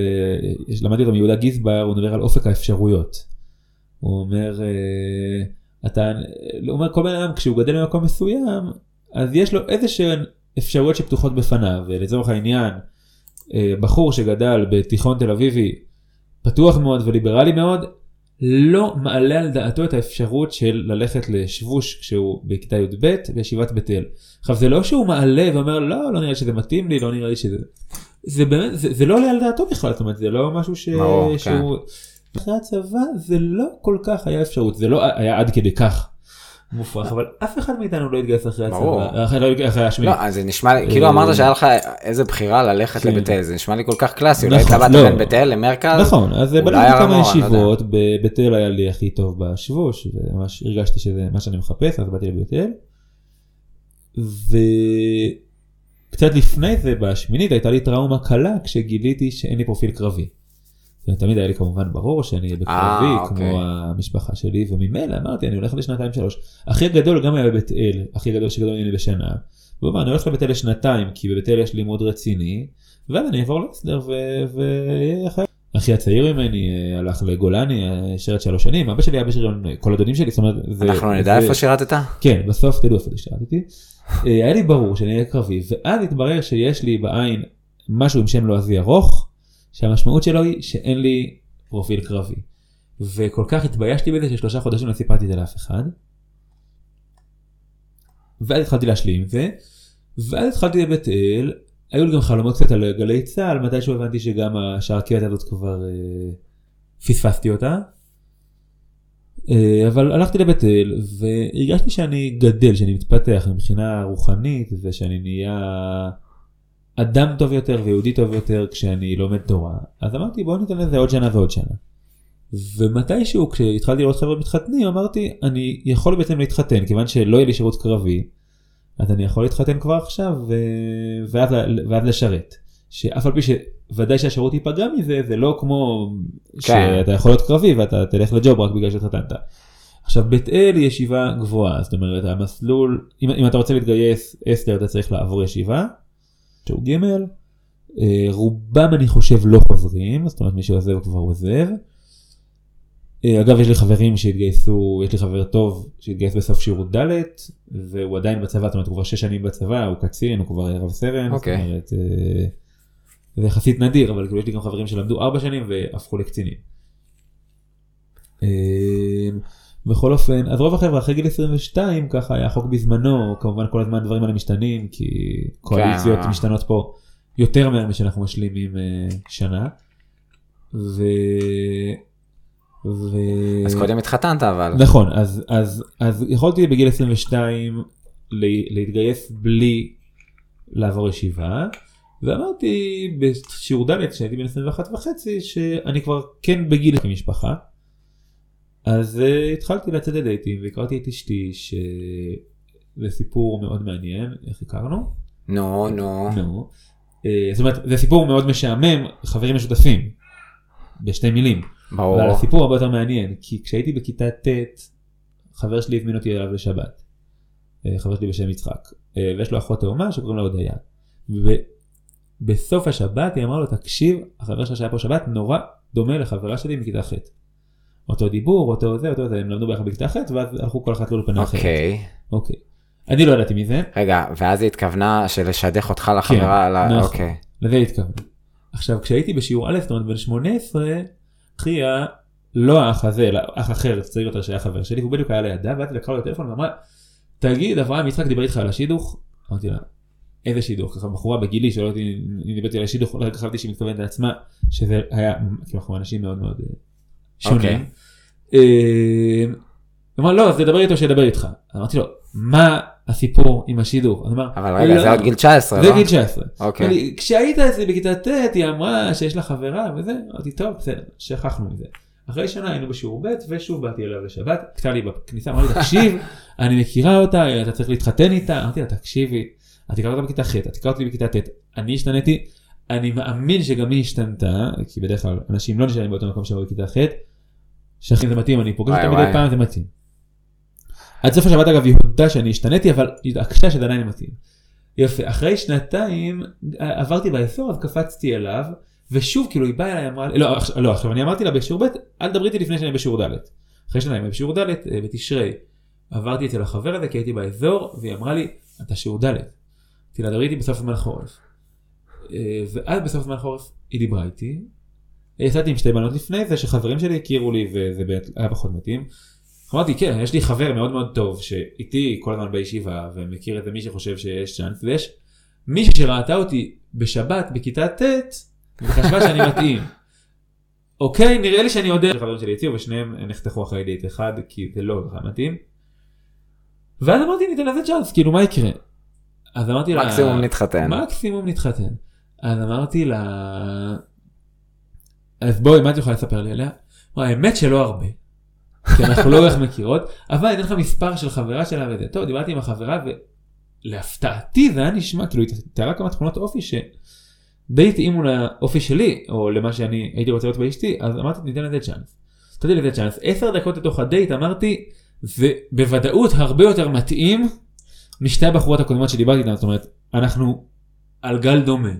S3: למדתי אותו מיהודה גיסבר, הוא מדבר על אופק האפשרויות. הוא אומר, אה, אתה, הוא אומר כל בן אדם כשהוא גדל במקום מסוים, אז יש לו איזה שהן אפשרויות שפתוחות בפניו, ולצורך העניין, אה, בחור שגדל בתיכון תל אביבי, פתוח מאוד וליברלי מאוד, לא מעלה על דעתו את האפשרות של ללכת לשבוש כשהוא בכיתה י"ב בישיבת בית אל. עכשיו זה לא שהוא מעלה ואומר לא לא נראה לי שזה מתאים לי לא נראה לי שזה זה באמת זה, זה לא עולה על דעתו בכלל זאת אומרת זה לא משהו ש...
S2: ברור, כן.
S3: שהוא אחרי הצבא זה לא כל כך היה אפשרות זה לא היה עד כדי כך מופרך אבל אף אחד מאיתנו לא התגייס אחרי. הצבא אחרי, לא, אחרי השמיני.
S2: לא, אז זה נשמע לי, כאילו
S3: אה,
S2: אמרת שהיה לך איזה בחירה ללכת
S3: כן.
S2: לבית אל, זה נשמע לי כל כך קלאסי, אולי
S3: נכון,
S2: התלבטת
S3: לא.
S2: בין בית אל למרכז,
S3: נכון, אז בדקתי כמה
S2: לא.
S3: ישיבות, בבית אל היה לי הכי טוב בשבוש, וממש הרגשתי שזה מה שאני מחפש, אז באתי לבית אל. וקצת לפני זה, בשמינית, הייתה לי טראומה קלה כשגיליתי שאין לי פרופיל קרבי. תמיד היה לי כמובן ברור שאני בקרבי,
S2: אה, אוקיי.
S3: כמו המשפחה שלי, וממילא אמרתי, אני הולך לשנתיים שלוש. אחי הגדול גם היה בבית אל, אחי הגדול שגדול ממני בשנה. והוא אמר, אני הולך לבית אל לשנתיים, כי בבית אל יש לימוד רציני, ואז אני אעבור להסדר ויהיה חייב. אחי הצעיר ממני אה, הלך לגולני, אה, שירת שלוש שנים, אבא שלי היה בשריון, כל הדודים שלי, זאת אומרת,
S2: אנחנו נדע איפה שירתת?
S3: כן, בסוף תדעו איפה שירתתי. אה, היה לי ברור שאני אהיה קרבי, ואז התברר שיש לי בעין משהו עם שם לועזי ארוך, שהמשמעות שלו היא שאין לי פרופיל קרבי. וכל כך התביישתי בזה ששלושה חודשים לא סיפרתי את זה לאף אחד. ואז התחלתי להשלים עם זה, ואז התחלתי לבית אל, היו לי גם חלומות קצת על גלי צה"ל, מתישהו הבנתי שגם השערקיות הזאת כבר אה, פספסתי אותה. אה, אבל הלכתי לבית אל והרגשתי שאני גדל, שאני מתפתח מבחינה רוחנית ושאני נהיה אדם טוב יותר ויהודי טוב יותר כשאני לומד תורה. אז אמרתי בוא ניתן לזה עוד שנה ועוד שנה. ומתישהו כשהתחלתי לראות חבר'ה מתחתנים אמרתי אני יכול בעצם להתחתן כיוון שלא יהיה לי שירות קרבי אז אני יכול להתחתן כבר עכשיו ו... ואז, ואז לשרת. שאף על פי שוודאי שהשירות ייפגע מזה זה לא כמו
S2: כן.
S3: שאתה יכול להיות קרבי ואתה תלך לג'וב רק בגלל שהתחתנת. עכשיו בית אל היא ישיבה גבוהה זאת אומרת המסלול אם, אם אתה רוצה להתגייס אסתר אתה צריך לעבור ישיבה. שהוא ג' אה, רובם אני חושב לא חוזרים זאת אומרת מי שעוזב כבר עוזב. אה, אגב יש לי חברים שהתגייסו יש לי חבר טוב שהתגייס בסוף שירות ד' והוא עדיין בצבא זאת אומרת הוא כבר שש שנים בצבא הוא קצין הוא כבר רב סרן.
S2: אוקיי.
S3: זאת אומרת, אה, זה יחסית נדיר אבל כאילו יש לי גם חברים שלמדו ארבע שנים והפכו לקצינים. בכל אופן אז רוב החבר'ה אחרי גיל 22 ככה היה חוק בזמנו כמובן כל הזמן הדברים האלה משתנים כי קואליציות
S2: כן.
S3: משתנות פה יותר מהר משאנחנו משלימים אה, שנה. ו... ו...
S2: אז קודם התחתנת אבל.
S3: נכון אז אז אז יכולתי בגיל 22 לה- להתגייס בלי לעבור ישיבה ואמרתי בשיעור ד' כשהייתי בן 21 וחצי שאני כבר כן בגיל כמשפחה. אז uh, התחלתי לצאת לדייטים והכרתי את אשתי שזה סיפור מאוד מעניין איך הכרנו.
S2: נו, נו.
S3: נו. אה, זאת אומרת זה סיפור מאוד משעמם חברים משותפים בשתי מילים.
S2: ברור.
S3: אבל הסיפור הרבה יותר מעניין כי כשהייתי בכיתה ט' חבר שלי הזמין אותי אליו לשבת. אה, חבר שלי בשם יצחק ויש לו אחות תאומה שקוראים לה הודיה. ובסוף השבת היא אמרה לו תקשיב החבר שלך שהיה פה שבת נורא דומה לחברה שלי מכיתה ח'. אותו דיבור אותו זה אותו זה הם למדו ביחד בכיתה ח' ואז הלכו כל אחת לאולפנה אחרת.
S2: אוקיי.
S3: אוקיי. אני לא ידעתי מזה
S2: רגע, ואז היא התכוונה שלשדך אותך לחברה, ל-
S3: נכון.
S2: אוקיי.
S3: לזה התכוון. עכשיו כשהייתי בשיעור א' זאת אומרת בן 18 אחיה לא האח הזה, אלא אח אחר, צעיר יותר שהיה חבר שלי, והוא בדיוק היה לידה, ואז לקחה לו טלפון ואמרה, תגיד, אברהם יצחק דיבר איתך על השידוך? אמרתי לה, איזה שידוך? ככה בחורה בגילי אם דיברתי על השידוך, רק חשבתי שהיא מתכוונת לעצמה, שזה היה, כאילו אנחנו אנשים מאוד מאוד אה, שונים. אה, הוא אמר, לא, אז תדבר איתו שידבר איתך. אמרתי לו, מה הסיפור עם אמר,
S2: אבל רגע,
S3: "לא,
S2: זה עוד גיל 19,
S3: זה
S2: לא?
S3: גיל 19.
S2: אוקיי.
S3: כשהיית אצלי בכיתה ט' היא אמרה שיש לה חברה וזה, אמרתי טוב בסדר, שכחנו מזה. אחרי שנה היינו בשיעור ב' ושוב באתי אליו לשבת, קטע לי בכניסה, אמר לי תקשיב, אני מכירה אותה, אתה צריך להתחתן איתה, אמרתי לה תקשיבי, את הכרת אותה בכיתה ח', את הכרת אותי בכיתה ט', אני השתניתי, אני מאמין שגם היא השתנתה, כי בדרך כלל אנשים לא נשארים באותו מקום שהיו בכיתה ח', שאחי זה מתאים, אני פוגש אותה מדי. פעם זה מתאים. עד סוף השבת אגב היא הודתה שאני השתניתי אבל היא התעקשה שזה עדיין מתאים. יפה, אחרי שנתיים אה, עברתי באזור אז קפצתי אליו ושוב כאילו היא באה אליי אמרה לי לא, לא עכשיו אני אמרתי לה בשיעור ב' אל תדברי איתי לפני שאני בשיעור ד'. אחרי שנתיים בשיעור ד' אה, בתשרי עברתי אצל החבר הזה כי הייתי באזור והיא אמרה לי אתה שיעור ד'. אמרתי לה דברי איתי בסוף זמן החורף. אה, ואז בסוף זמן החורף היא דיברה איתי. יצאתי עם שתי בנות לפני זה שחברים שלי הכירו לי וזה באמת היה פחות מתאים. אמרתי כן יש לי חבר מאוד מאוד טוב שאיתי כל הזמן בישיבה ומכיר את זה מי שחושב שיש צ'אנס ויש מישהי שראתה אותי בשבת בכיתה ט' וחשבה שאני מתאים. אוקיי נראה לי שאני יודע חברים שלי הציעו ושניהם נחתכו אחרי דייט אחד כי זה לא ככה מתאים. ואז אמרתי ניתן לזה צ'אנס כאילו מה יקרה. אז אמרתי לה
S2: מקסימום נתחתן.
S3: מקסימום נתחתן. אז אמרתי לה אז בואי מה את יכולה לספר לי עליה? אמרה, האמת שלא הרבה. כי אנחנו לא כל כך מכירות אבל אני אתן לך מספר של חברה שלה וזה טוב דיברתי עם החברה ולהפתעתי זה היה נשמע כאילו היא תיארה כמה תכונות אופי שדי התאימו לאופי שלי או למה שאני הייתי רוצה להיות באשתי אז אמרתי ניתן לזה צ'אנס. נתתי לזה צ'אנס 10 דקות לתוך הדייט אמרתי זה בוודאות הרבה יותר מתאים משתי הבחורות הקודמות שדיברתי איתן זאת אומרת אנחנו על גל דומה.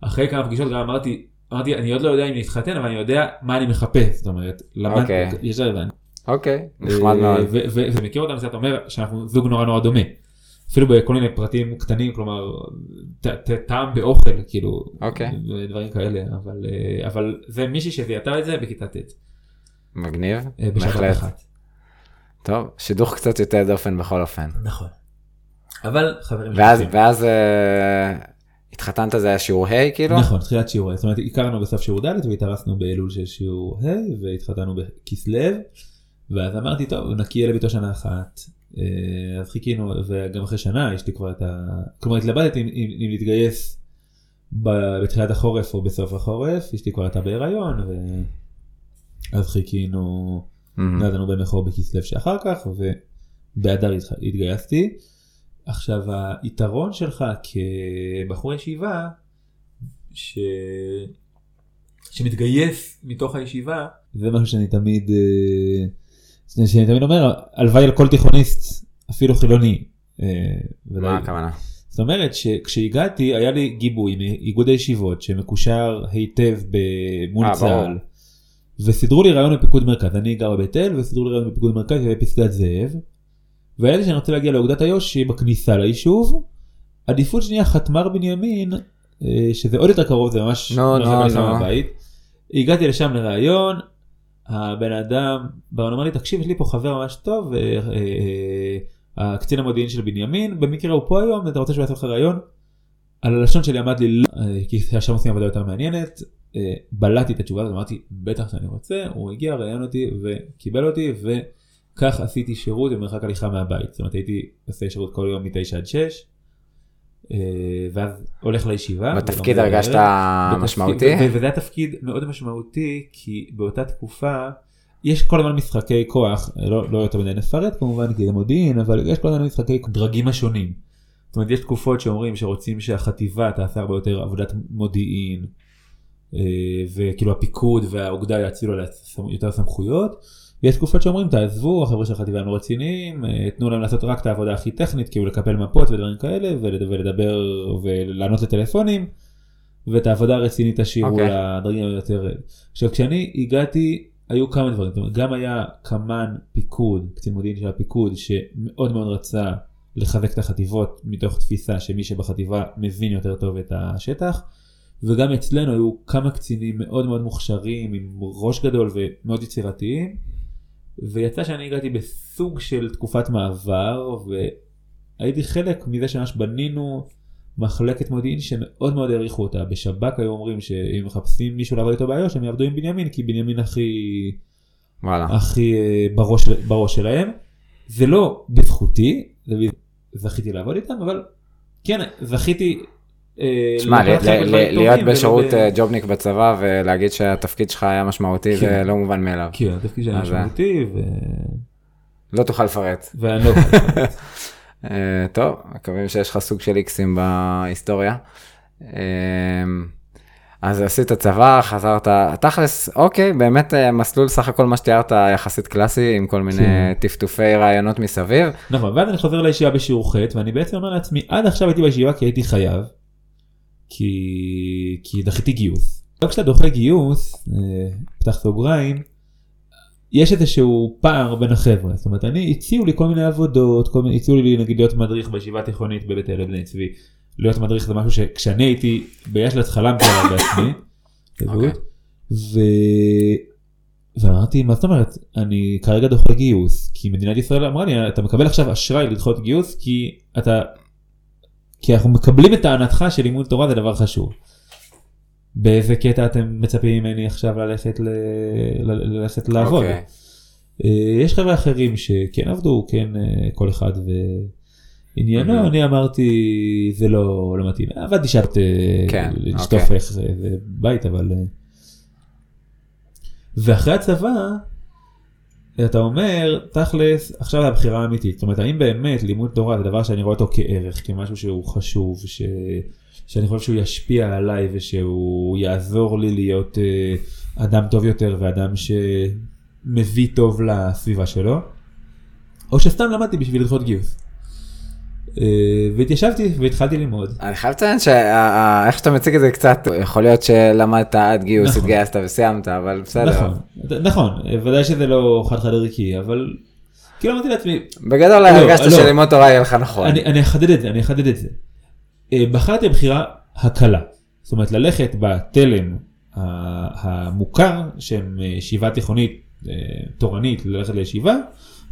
S3: אחרי כמה פגישות גם אמרתי אמרתי אני עוד לא יודע אם להתחתן אבל אני יודע מה אני מחפש זאת אומרת למד,
S2: אוקיי.
S3: יש הבנתי.
S2: אוקיי, נחמד
S3: אה,
S2: מאוד.
S3: ו- ו- ומכיר אותם קצת אומר שאנחנו זוג נורא נורא דומה. אפילו בכל מיני פרטים קטנים כלומר טעם באוכל כאילו
S2: אוקיי.
S3: דברים כאלה אבל אה, אבל זה מישהי שזיהתה את זה בכיתה ט'
S2: מגניב,
S3: אה,
S2: בהחלט. טוב, שידוך קצת יותר דופן בכל אופן.
S3: נכון. אבל חברים
S2: ואז. ואז התחתנת זה היה שיעור ה' כאילו?
S3: נכון תחילת שיעור זאת אומרת הכרנו בסוף שיעור ד' והתארסנו באלול של שיעור ה' והתחתנו בכסלו ואז אמרתי טוב נקי אלה ביתו שנה אחת אה, אז חיכינו וגם אחרי שנה יש לי כבר את ה... כלומר התלבטתי אם, אם, אם להתגייס בתחילת החורף או בסוף החורף יש לי כבר הייתה בהיריון ואז חיכינו
S2: מהמם.
S3: נתנו במכור בכסלו שאחר כך ובאדר התגייסתי. עכשיו היתרון שלך כבחור ישיבה ש... שמתגייס מתוך הישיבה זה משהו שאני תמיד אה, שאני תמיד אומר הלוואי על כל תיכוניסט אפילו חילוני. אה,
S2: מה הכוונה?
S3: זאת אומרת שכשהגעתי היה לי גיבוי מאיגוד הישיבות שמקושר היטב מול
S2: אה.
S3: צה"ל. וסידרו לי רעיון בפיקוד מרכז אני גר בבית אל וסידרו לי רעיון בפיקוד מרכז בפסגת זאב. והיה לי שאני רוצה להגיע לאוגדת איו"ש שהיא בכניסה ליישוב. עדיפות שנייה חתמר בנימין אה, שזה עוד יותר קרוב זה ממש
S2: נו,
S3: הליכה
S2: נו.
S3: מהבית. הגעתי לשם לראיון. הבן אדם ברון אמר לי תקשיב יש לי פה חבר ממש טוב. אה, אה, הקצין המודיעין של בנימין במקרה הוא פה היום אתה רוצה שהוא יעשה לך ראיון. על הלשון שלי עמד לי לא, כי שם עושים עבודה יותר מעניינת. בלעתי את התשובה הזאת אמרתי בטח שאני רוצה הוא הגיע ראיין אותי וקיבל אותי וכך עשיתי שירות במרחק הליכה מהבית זאת אומרת הייתי עושה שירות כל יום מ-9 עד 6. אה, ואז הולך לישיבה.
S2: בתפקיד הרגשת
S3: בערב.
S2: משמעותי?
S3: וזה היה תפקיד מאוד משמעותי כי באותה תקופה יש כל הזמן משחקי כוח לא, לא יותר מדי נפרט כמובן כי זה מודיעין אבל יש כל הזמן משחקי דרגים השונים. זאת אומרת יש תקופות שאומרים שרוצים שהחטיבה תעשה הרבה יותר עבודת מודיעין אה, וכאילו הפיקוד והאוגדה יאצילו לה יותר סמכויות. יש תקופות שאומרים תעזבו החבר'ה של החטיבה הם לא רציניים אה, תנו להם לעשות רק את העבודה הכי טכנית כאילו לקפל מפות ודברים כאלה ולד- ולדבר ולענות לטלפונים ואת העבודה הרצינית תשאירו
S2: אוקיי.
S3: לדרגים היותר. עכשיו כשאני הגעתי היו כמה דברים, אומרת, גם היה קמ"ן פיקוד, קצין מודיעין של הפיקוד שמאוד מאוד רצה לחזק את החטיבות מתוך תפיסה שמי שבחטיבה מבין יותר טוב את השטח וגם אצלנו היו כמה קצינים מאוד מאוד מוכשרים, עם ראש גדול ומאוד יצירתיים, ויצא שאני הגעתי בסוג של תקופת מעבר, והייתי חלק מזה שממש בנינו מחלקת מודיעין שמאוד מאוד העריכו אותה. בשב"כ היו אומרים שאם מחפשים מישהו לעבוד איתו באיו"ש הם יעבדו עם בנימין, כי בנימין הכי,
S2: וואלה.
S3: הכי אה, בראש, בראש שלהם. זה לא בזכותי, זה זכיתי לעבוד איתם, אבל כן, זכיתי אה,
S2: שמע,
S3: לקחת
S2: ל-
S3: חלק
S2: ל-
S3: בדברים
S2: להיות בשירות אה, ג'ובניק בצבא ולהגיד שהתפקיד שלך היה משמעותי זה
S3: כן.
S2: לא מובן מאליו.
S3: כן, התפקיד שלי היה
S2: אה,
S3: משמעותי, ו...
S2: לא תוכל לפרט.
S3: ואני לא יכול לפרט.
S2: אה, טוב, מקווים שיש לך סוג של איקסים בהיסטוריה. אה, אז עשית צבא, חזרת, תכלס, אוקיי, באמת אה, מסלול סך הכל מה שתיארת יחסית קלאסי, עם כל מיני
S3: כן.
S2: טפטופי רעיונות מסביב.
S3: נכון, ואז אני חוזר לישיבה בשיעור ח' ואני בעצם אומר לעצמי, עד עכשיו הייתי בישיבה כי הייתי חייב, כי, כי דחיתי גיוס. לא כשאתה דוחה גיוס, אה, פתח סוגריים, יש איזשהו פער בין החבר'ה, זאת אומרת, אני, הציעו לי כל מיני עבודות, כל מיני, הציעו לי נגיד להיות מדריך בישיבה התיכונית בבית אל בני צבי, להיות מדריך זה משהו שכשאני הייתי בישל"צ חלמתי עליו בעצמי,
S2: אוקיי.
S3: ו... ואמרתי מה זאת אומרת אני כרגע דוחה גיוס כי מדינת ישראל אמרה לי אתה מקבל עכשיו אשראי לדחות גיוס כי אתה כי אנחנו מקבלים את טענתך שלימוד תורה זה דבר חשוב. באיזה קטע אתם מצפים ממני עכשיו ללכת, ל... ל- ללכת לעבוד.
S2: אוקיי.
S3: אה, יש חבר'ה אחרים שכן עבדו כן אה, כל אחד ועניינו
S2: Mhm.
S3: אני אמרתי זה לא לא מתאים עבדתי שעת אה,
S2: כן,
S3: לשטוף
S2: אוקיי.
S3: איך זה זה בית אבל. ואחרי הצבא אתה אומר תכלס עכשיו הבחירה האמיתית זאת אומרת האם באמת לימוד תורה זה דבר שאני רואה אותו כערך כמשהו שהוא חשוב ש... שאני חושב שהוא ישפיע עליי ושהוא יעזור לי להיות אה, אדם טוב יותר ואדם שמביא טוב לסביבה שלו או שסתם למדתי בשביל לדחות גיוס. אה, והתיישבתי והתחלתי ללמוד.
S2: אני חייב לציין שאיך שאתה מציג את זה קצת, יכול להיות שלמדת עד גיוס,
S3: נכון.
S2: התגייסת וסיימת, אבל בסדר.
S3: נכון, נכון, ודאי שזה לא חד חד ערכי, אבל כאילו אמרתי לעצמי,
S2: בגדול
S3: לא,
S2: הרגשת
S3: לא.
S2: שללמוד תורה יהיה לך נכון.
S3: אני, אחדד את זה, אני אחדד את זה. אה, בחרתי בחירה הקלה, זאת אומרת ללכת בתלם המוכר, שהם ישיבה תיכונית אה, תורנית, ללכת לישיבה,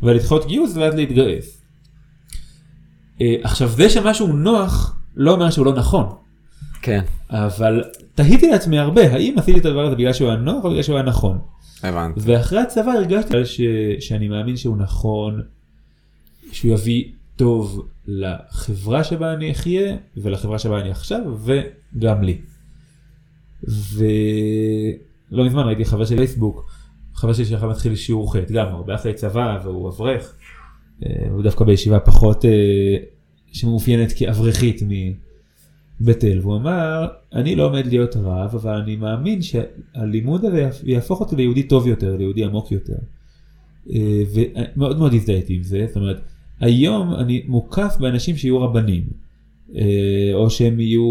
S3: ולדחות גיוס ואז להתגייס. אה, עכשיו זה שמשהו נוח, לא אומר שהוא לא נכון.
S2: כן,
S3: אבל תהיתי לעצמי הרבה, האם עשיתי את הדבר הזה בגלל שהוא היה נוח או בגלל שהוא היה נכון.
S2: הבנתי.
S3: ואחרי הצבא הרגשתי ש... שאני מאמין שהוא נכון, שהוא יביא טוב לחברה שבה אני אחיה ולחברה שבה אני עכשיו וגם לי. ולא מזמן ראיתי חבר של פייסבוק, חבר שלי שעכשיו מתחיל שיעור ח' גם הרבה אחרי צבא והוא אברך, אה, הוא דווקא בישיבה פחות אה, שמאופיינת כאברכית מבית אל והוא אמר אני לא עומד להיות רב אבל אני מאמין שהלימוד הזה יהפוך אותי ליהודי טוב יותר ליהודי עמוק יותר. אה, ומאוד מאוד הזדהיתי עם זה זאת אומרת היום אני מוקף באנשים שיהיו רבנים. אה, או שהם יהיו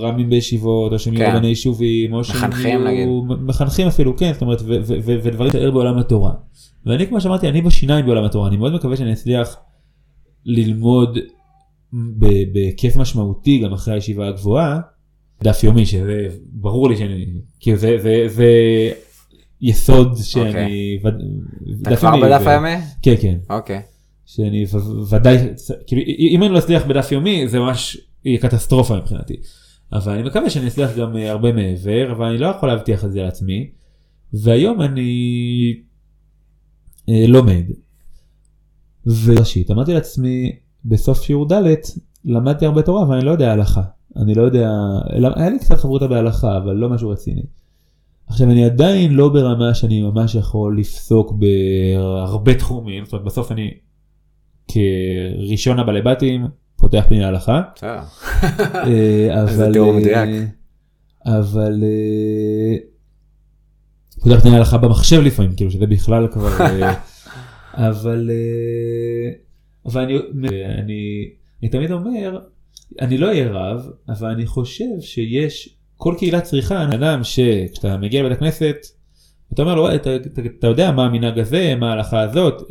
S3: רמים בישיבות או שהם יהיו
S2: כן.
S3: רבני יישובים או שהם
S2: מחנכים,
S3: יהיו. מחנכים אפילו כן זאת אומרת ודברים כאלה בעולם התורה. ואני כמו שאמרתי אני בשיניים בעולם התורה אני מאוד מקווה שאני אצליח ללמוד בהיקף משמעותי גם אחרי הישיבה הגבוהה דף יומי שזה ברור לי שאני כאילו זה זה זה יסוד שאני וד-
S2: אתה
S3: דף
S2: כבר
S3: יומי
S2: בדף היומי?
S3: כן כן
S2: אוקיי.
S3: שאני ודאי כאילו אם אני לא אצליח בדף יומי זה ממש יהיה קטסטרופה מבחינתי. אבל אני מקווה שאני אצליח גם אה, הרבה מעבר אבל אני לא יכול להבטיח את זה לעצמי. והיום אני אה, לומד. וראשית אמרתי לעצמי בסוף שיעור ד' למדתי הרבה תורה אבל אני לא יודע הלכה. אני לא יודע, היה לי קצת חברותה בהלכה אבל לא משהו רציני. עכשיו אני עדיין לא ברמה שאני ממש יכול לפסוק בהרבה תחומים, זאת אומרת בסוף אני כראשון הבעלי בתים פותח להלכה,
S2: בסדר.
S3: אה,
S2: איזה
S3: אבל
S2: תיאור
S3: אה,
S2: מדויק.
S3: אבל אה, פותח פני להלכה במחשב לפעמים כאילו שזה בכלל כבר אה, אבל אה, אבל אני אני אני תמיד אומר אני לא אהיה רב אבל אני חושב שיש כל קהילה צריכה אדם שכשאתה מגיע לבית הכנסת אתה אומר לו "וואי, אתה, אתה, אתה יודע מה המנהג הזה מה ההלכה הזאת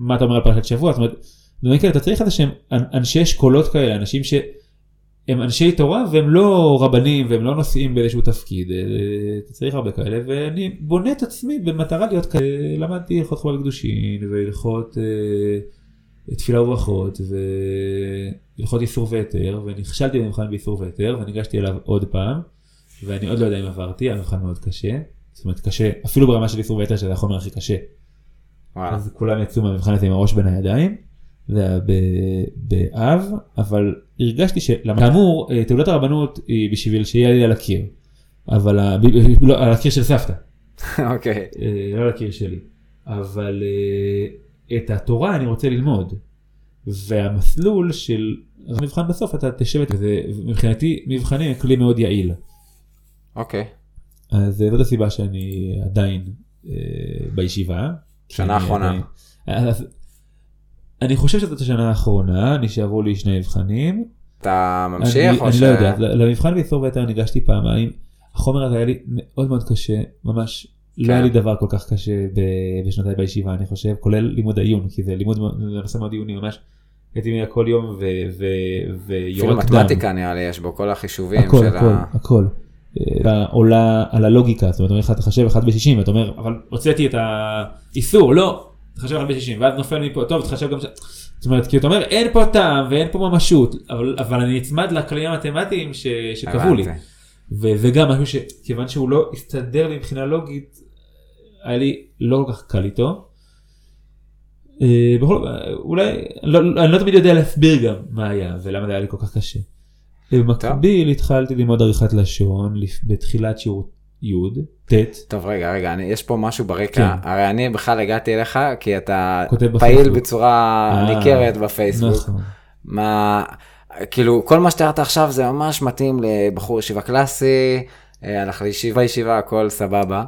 S3: מה אתה אומר על פרשת שבוע? זאת אומרת דברים כאלה אתה צריך איזה שהם אנ- אנשי אשכולות כאלה אנשים הם אנשי תורה והם לא רבנים והם לא נושאים באיזשהו תפקיד, אה, צריך הרבה כאלה, ואני בונה את עצמי במטרה להיות כאלה, למדתי הלכות חובה לקדושין והלכות אה, תפילה וברכות והלכות איסור והיתר, ונכשלתי במבחן באיסור והיתר וניגשתי אליו עוד פעם, ואני עוד לא יודע אם עברתי, המבחן מאוד קשה, זאת אומרת קשה, אפילו ברמה של איסור והיתר שזה החומר הכי קשה.
S2: וואלה.
S3: אז כולם יצאו מהמבחן הזה עם הראש בין הידיים. זה היה באב, אבל הרגשתי שכאמור אה, תעודת הרבנות היא בשביל שיהיה לי על הקיר, אבל ה- ב- ב- לא, על הקיר של סבתא,
S2: אוקיי.
S3: אה, לא על הקיר שלי, אבל אה, את התורה אני רוצה ללמוד, והמסלול של המבחן בסוף אתה תשב, וזה מבחינתי מבחנים הם כלי מאוד יעיל,
S2: אוקיי.
S3: אז אה, זאת הסיבה שאני עדיין אה, בישיבה.
S2: שנה אחרונה.
S3: אני חושב שזאת השנה האחרונה, נשארו לי שני מבחנים.
S2: אתה
S3: אני,
S2: ממשיך או
S3: אני
S2: ש...
S3: לא יודע, למבחן באיסור והיתר ניגשתי פעמיים. החומר הזה היה לי מאוד מאוד קשה, ממש לא
S2: כן.
S3: היה לי דבר כל כך קשה בשנותיי בישיבה, אני חושב, כולל לימוד העיון, כי זה לימוד, נושא מאוד עיוני, ממש. הייתי מגיע כל יום
S2: אפילו
S3: ויורק דם.
S2: מתמטיקה נראה לי, יש בו כל החישובים
S3: הכל,
S2: של
S3: הכל,
S2: ה...
S3: הכל. אה, עולה על הלוגיקה, זאת אומרת, אומר לך תחשב 1 ב-60, ואתה אומר, אבל הוצאתי את האיסור, לא, תחשב 1 ב-60, ואז נופל מפה, טוב, תחשב גם ש... זאת אומרת, כי אתה אומר, אין פה טעם ואין פה ממשות, אבל, אבל אני נצמד לכללים המתמטיים ש, שקבעו לי. וזה גם משהו שכיוון שהוא לא הסתדר לי מבחינה לוגית, היה לי לא כל כך קל איתו. אה, בכל, אולי, לא, אני לא תמיד יודע להסביר גם מה היה ולמה זה היה לי כל כך קשה. במקביל התחלתי ללמוד עריכת לשון בתחילת שיעור י', ט',
S2: טוב רגע רגע אני, יש פה משהו ברקע
S3: כן.
S2: הרי אני בכלל הגעתי אליך כי אתה פעיל
S3: בפייסבוק.
S2: בצורה
S3: אה,
S2: ניכרת בפייסבוק
S3: נכון.
S2: מה כאילו כל מה שתיארת עכשיו זה ממש מתאים לבחור ישיבה קלאסי אה, הלך לישיבה ישיבה הכל סבבה.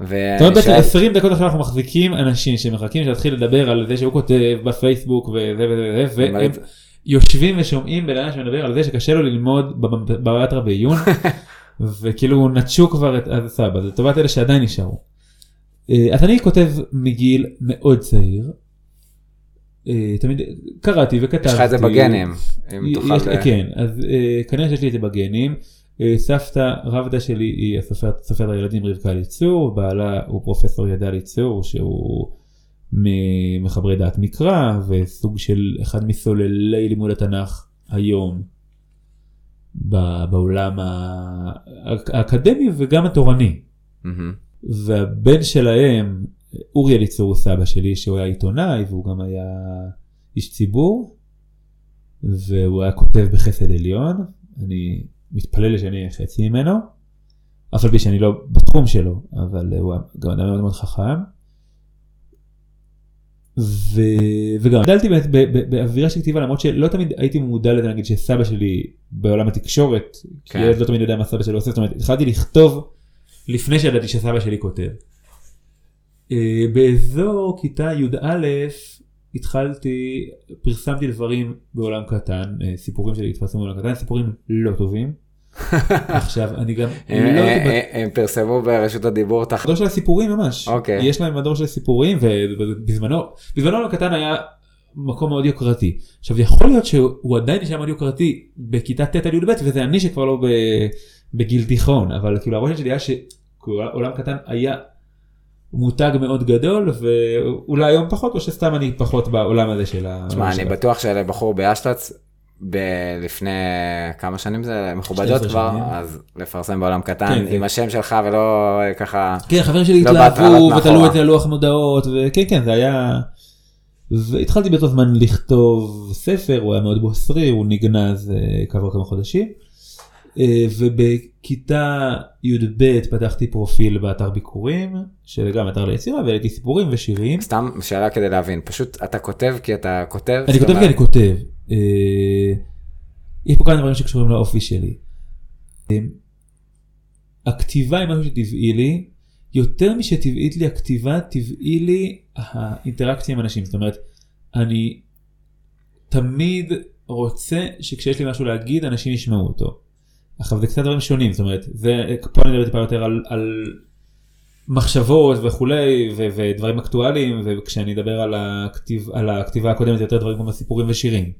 S2: ואני
S3: אומרת בעצם
S2: שואל
S3: 20 דקות עכשיו אנחנו מחזיקים אנשים שמחכים שיתחיל לדבר על זה שהוא כותב בפייסבוק וזה וזה וזה יושבים ושומעים בן אדם שמדבר על זה שקשה לו ללמוד בבטרה בעיון וכאילו נטשו כבר את אז סבא זה לטובת אלה שעדיין נשארו. אה, אז אני כותב מגיל מאוד צעיר. אה, תמיד קראתי וכתבתי.
S2: יש לך את זה בגנים אם
S3: יש-
S2: תוכל. אה,
S3: כן, אז אה, כנראה שיש לי את זה בגנים. סבתא רבתא שלי היא הסופרת סופרת הילדים רבקה ליצור, בעלה הוא פרופסור ידע ליצור שהוא ממחברי דעת מקרא וסוג של אחד מסוללי לימוד התנ"ך היום בעולם האקדמי וגם התורני.
S2: מהמם.
S3: והבן שלהם, אורי אליצור הוא סבא שלי, שהוא היה עיתונאי והוא גם היה איש ציבור, והוא היה כותב בחסד עליון, אני מתפלל שאני אהיה חצי ממנו, אף על פי שאני לא בתחום שלו, אבל הוא גם אדם מאוד מאוד חכם. ו... וגם גדלתי באמת באווירה של כתיבה למרות שלא תמיד הייתי מודע לזה נגיד שסבא שלי בעולם התקשורת, כי
S2: כן.
S3: ילד לא תמיד יודע מה סבא שלו עושה, זאת אומרת התחלתי לכתוב לפני שידעתי שסבא שלי כותב. אה, באזור כיתה י"א התחלתי, פרסמתי דברים בעולם קטן, אה, סיפורים שלי התפרסמו בעולם קטן, סיפורים לא טובים. עכשיו אני גם
S2: הם-
S3: לא
S2: הם- הם- הם פרסמו ברשות הדיבור תחת.
S3: מדור של הסיפורים ממש.
S2: אוקיי.
S3: יש להם מדור של הסיפורים ובזמנו, בזמנו הקטן היה מקום מאוד יוקרתי. עכשיו יכול להיות שהוא עדיין נשאר מאוד יוקרתי בכיתה ט' עד י"ב וזה אני שכבר לא בגיל תיכון אבל כאילו הרושם שלי היה שעולם קטן היה מותג מאוד גדול ואולי היום פחות או שסתם אני פחות בעולם הזה של ה...
S2: תשמע, אני בטוח שלבחור באשטץ, ב- לפני כמה שנים זה מכובדות
S3: 12
S2: כבר,
S3: שנים.
S2: אז לפרסם בעולם קטן
S3: כן,
S2: עם השם שלך ולא אה, ככה,
S3: כן, חברים שלי
S2: לא
S3: התלהבו ותלו. את זה על לוח מודעות, וכן, כן, זה היה... והתחלתי באותו זמן לכתוב ספר, הוא היה מאוד בוסרי, הוא נגנז אה, כעבור כמה חודשים. אה, ובכיתה י"ב פתחתי פרופיל באתר ביקורים, שזה גם אתר ליצירה, והעליתי סיפורים ושירים.
S2: סתם שאלה כדי להבין, פשוט אתה כותב כי אתה כותב,
S3: אני כותב כי אני כותב. אה, יש פה כמה דברים שקשורים לאופי שלי. אה, הכתיבה היא משהו שטבעי לי, יותר משטבעית לי הכתיבה, טבעי לי האינטראקציה עם אנשים. זאת אומרת, אני תמיד רוצה שכשיש לי משהו להגיד, אנשים ישמעו אותו. עכשיו זה קצת דברים שונים, זאת אומרת, זה, פה אני מדבר טיפה יותר על, על מחשבות וכולי ו- ודברים אקטואליים וכשאני אדבר על, הכתיב, על הכתיבה הקודמת יותר דברים כמו סיפורים ושירים.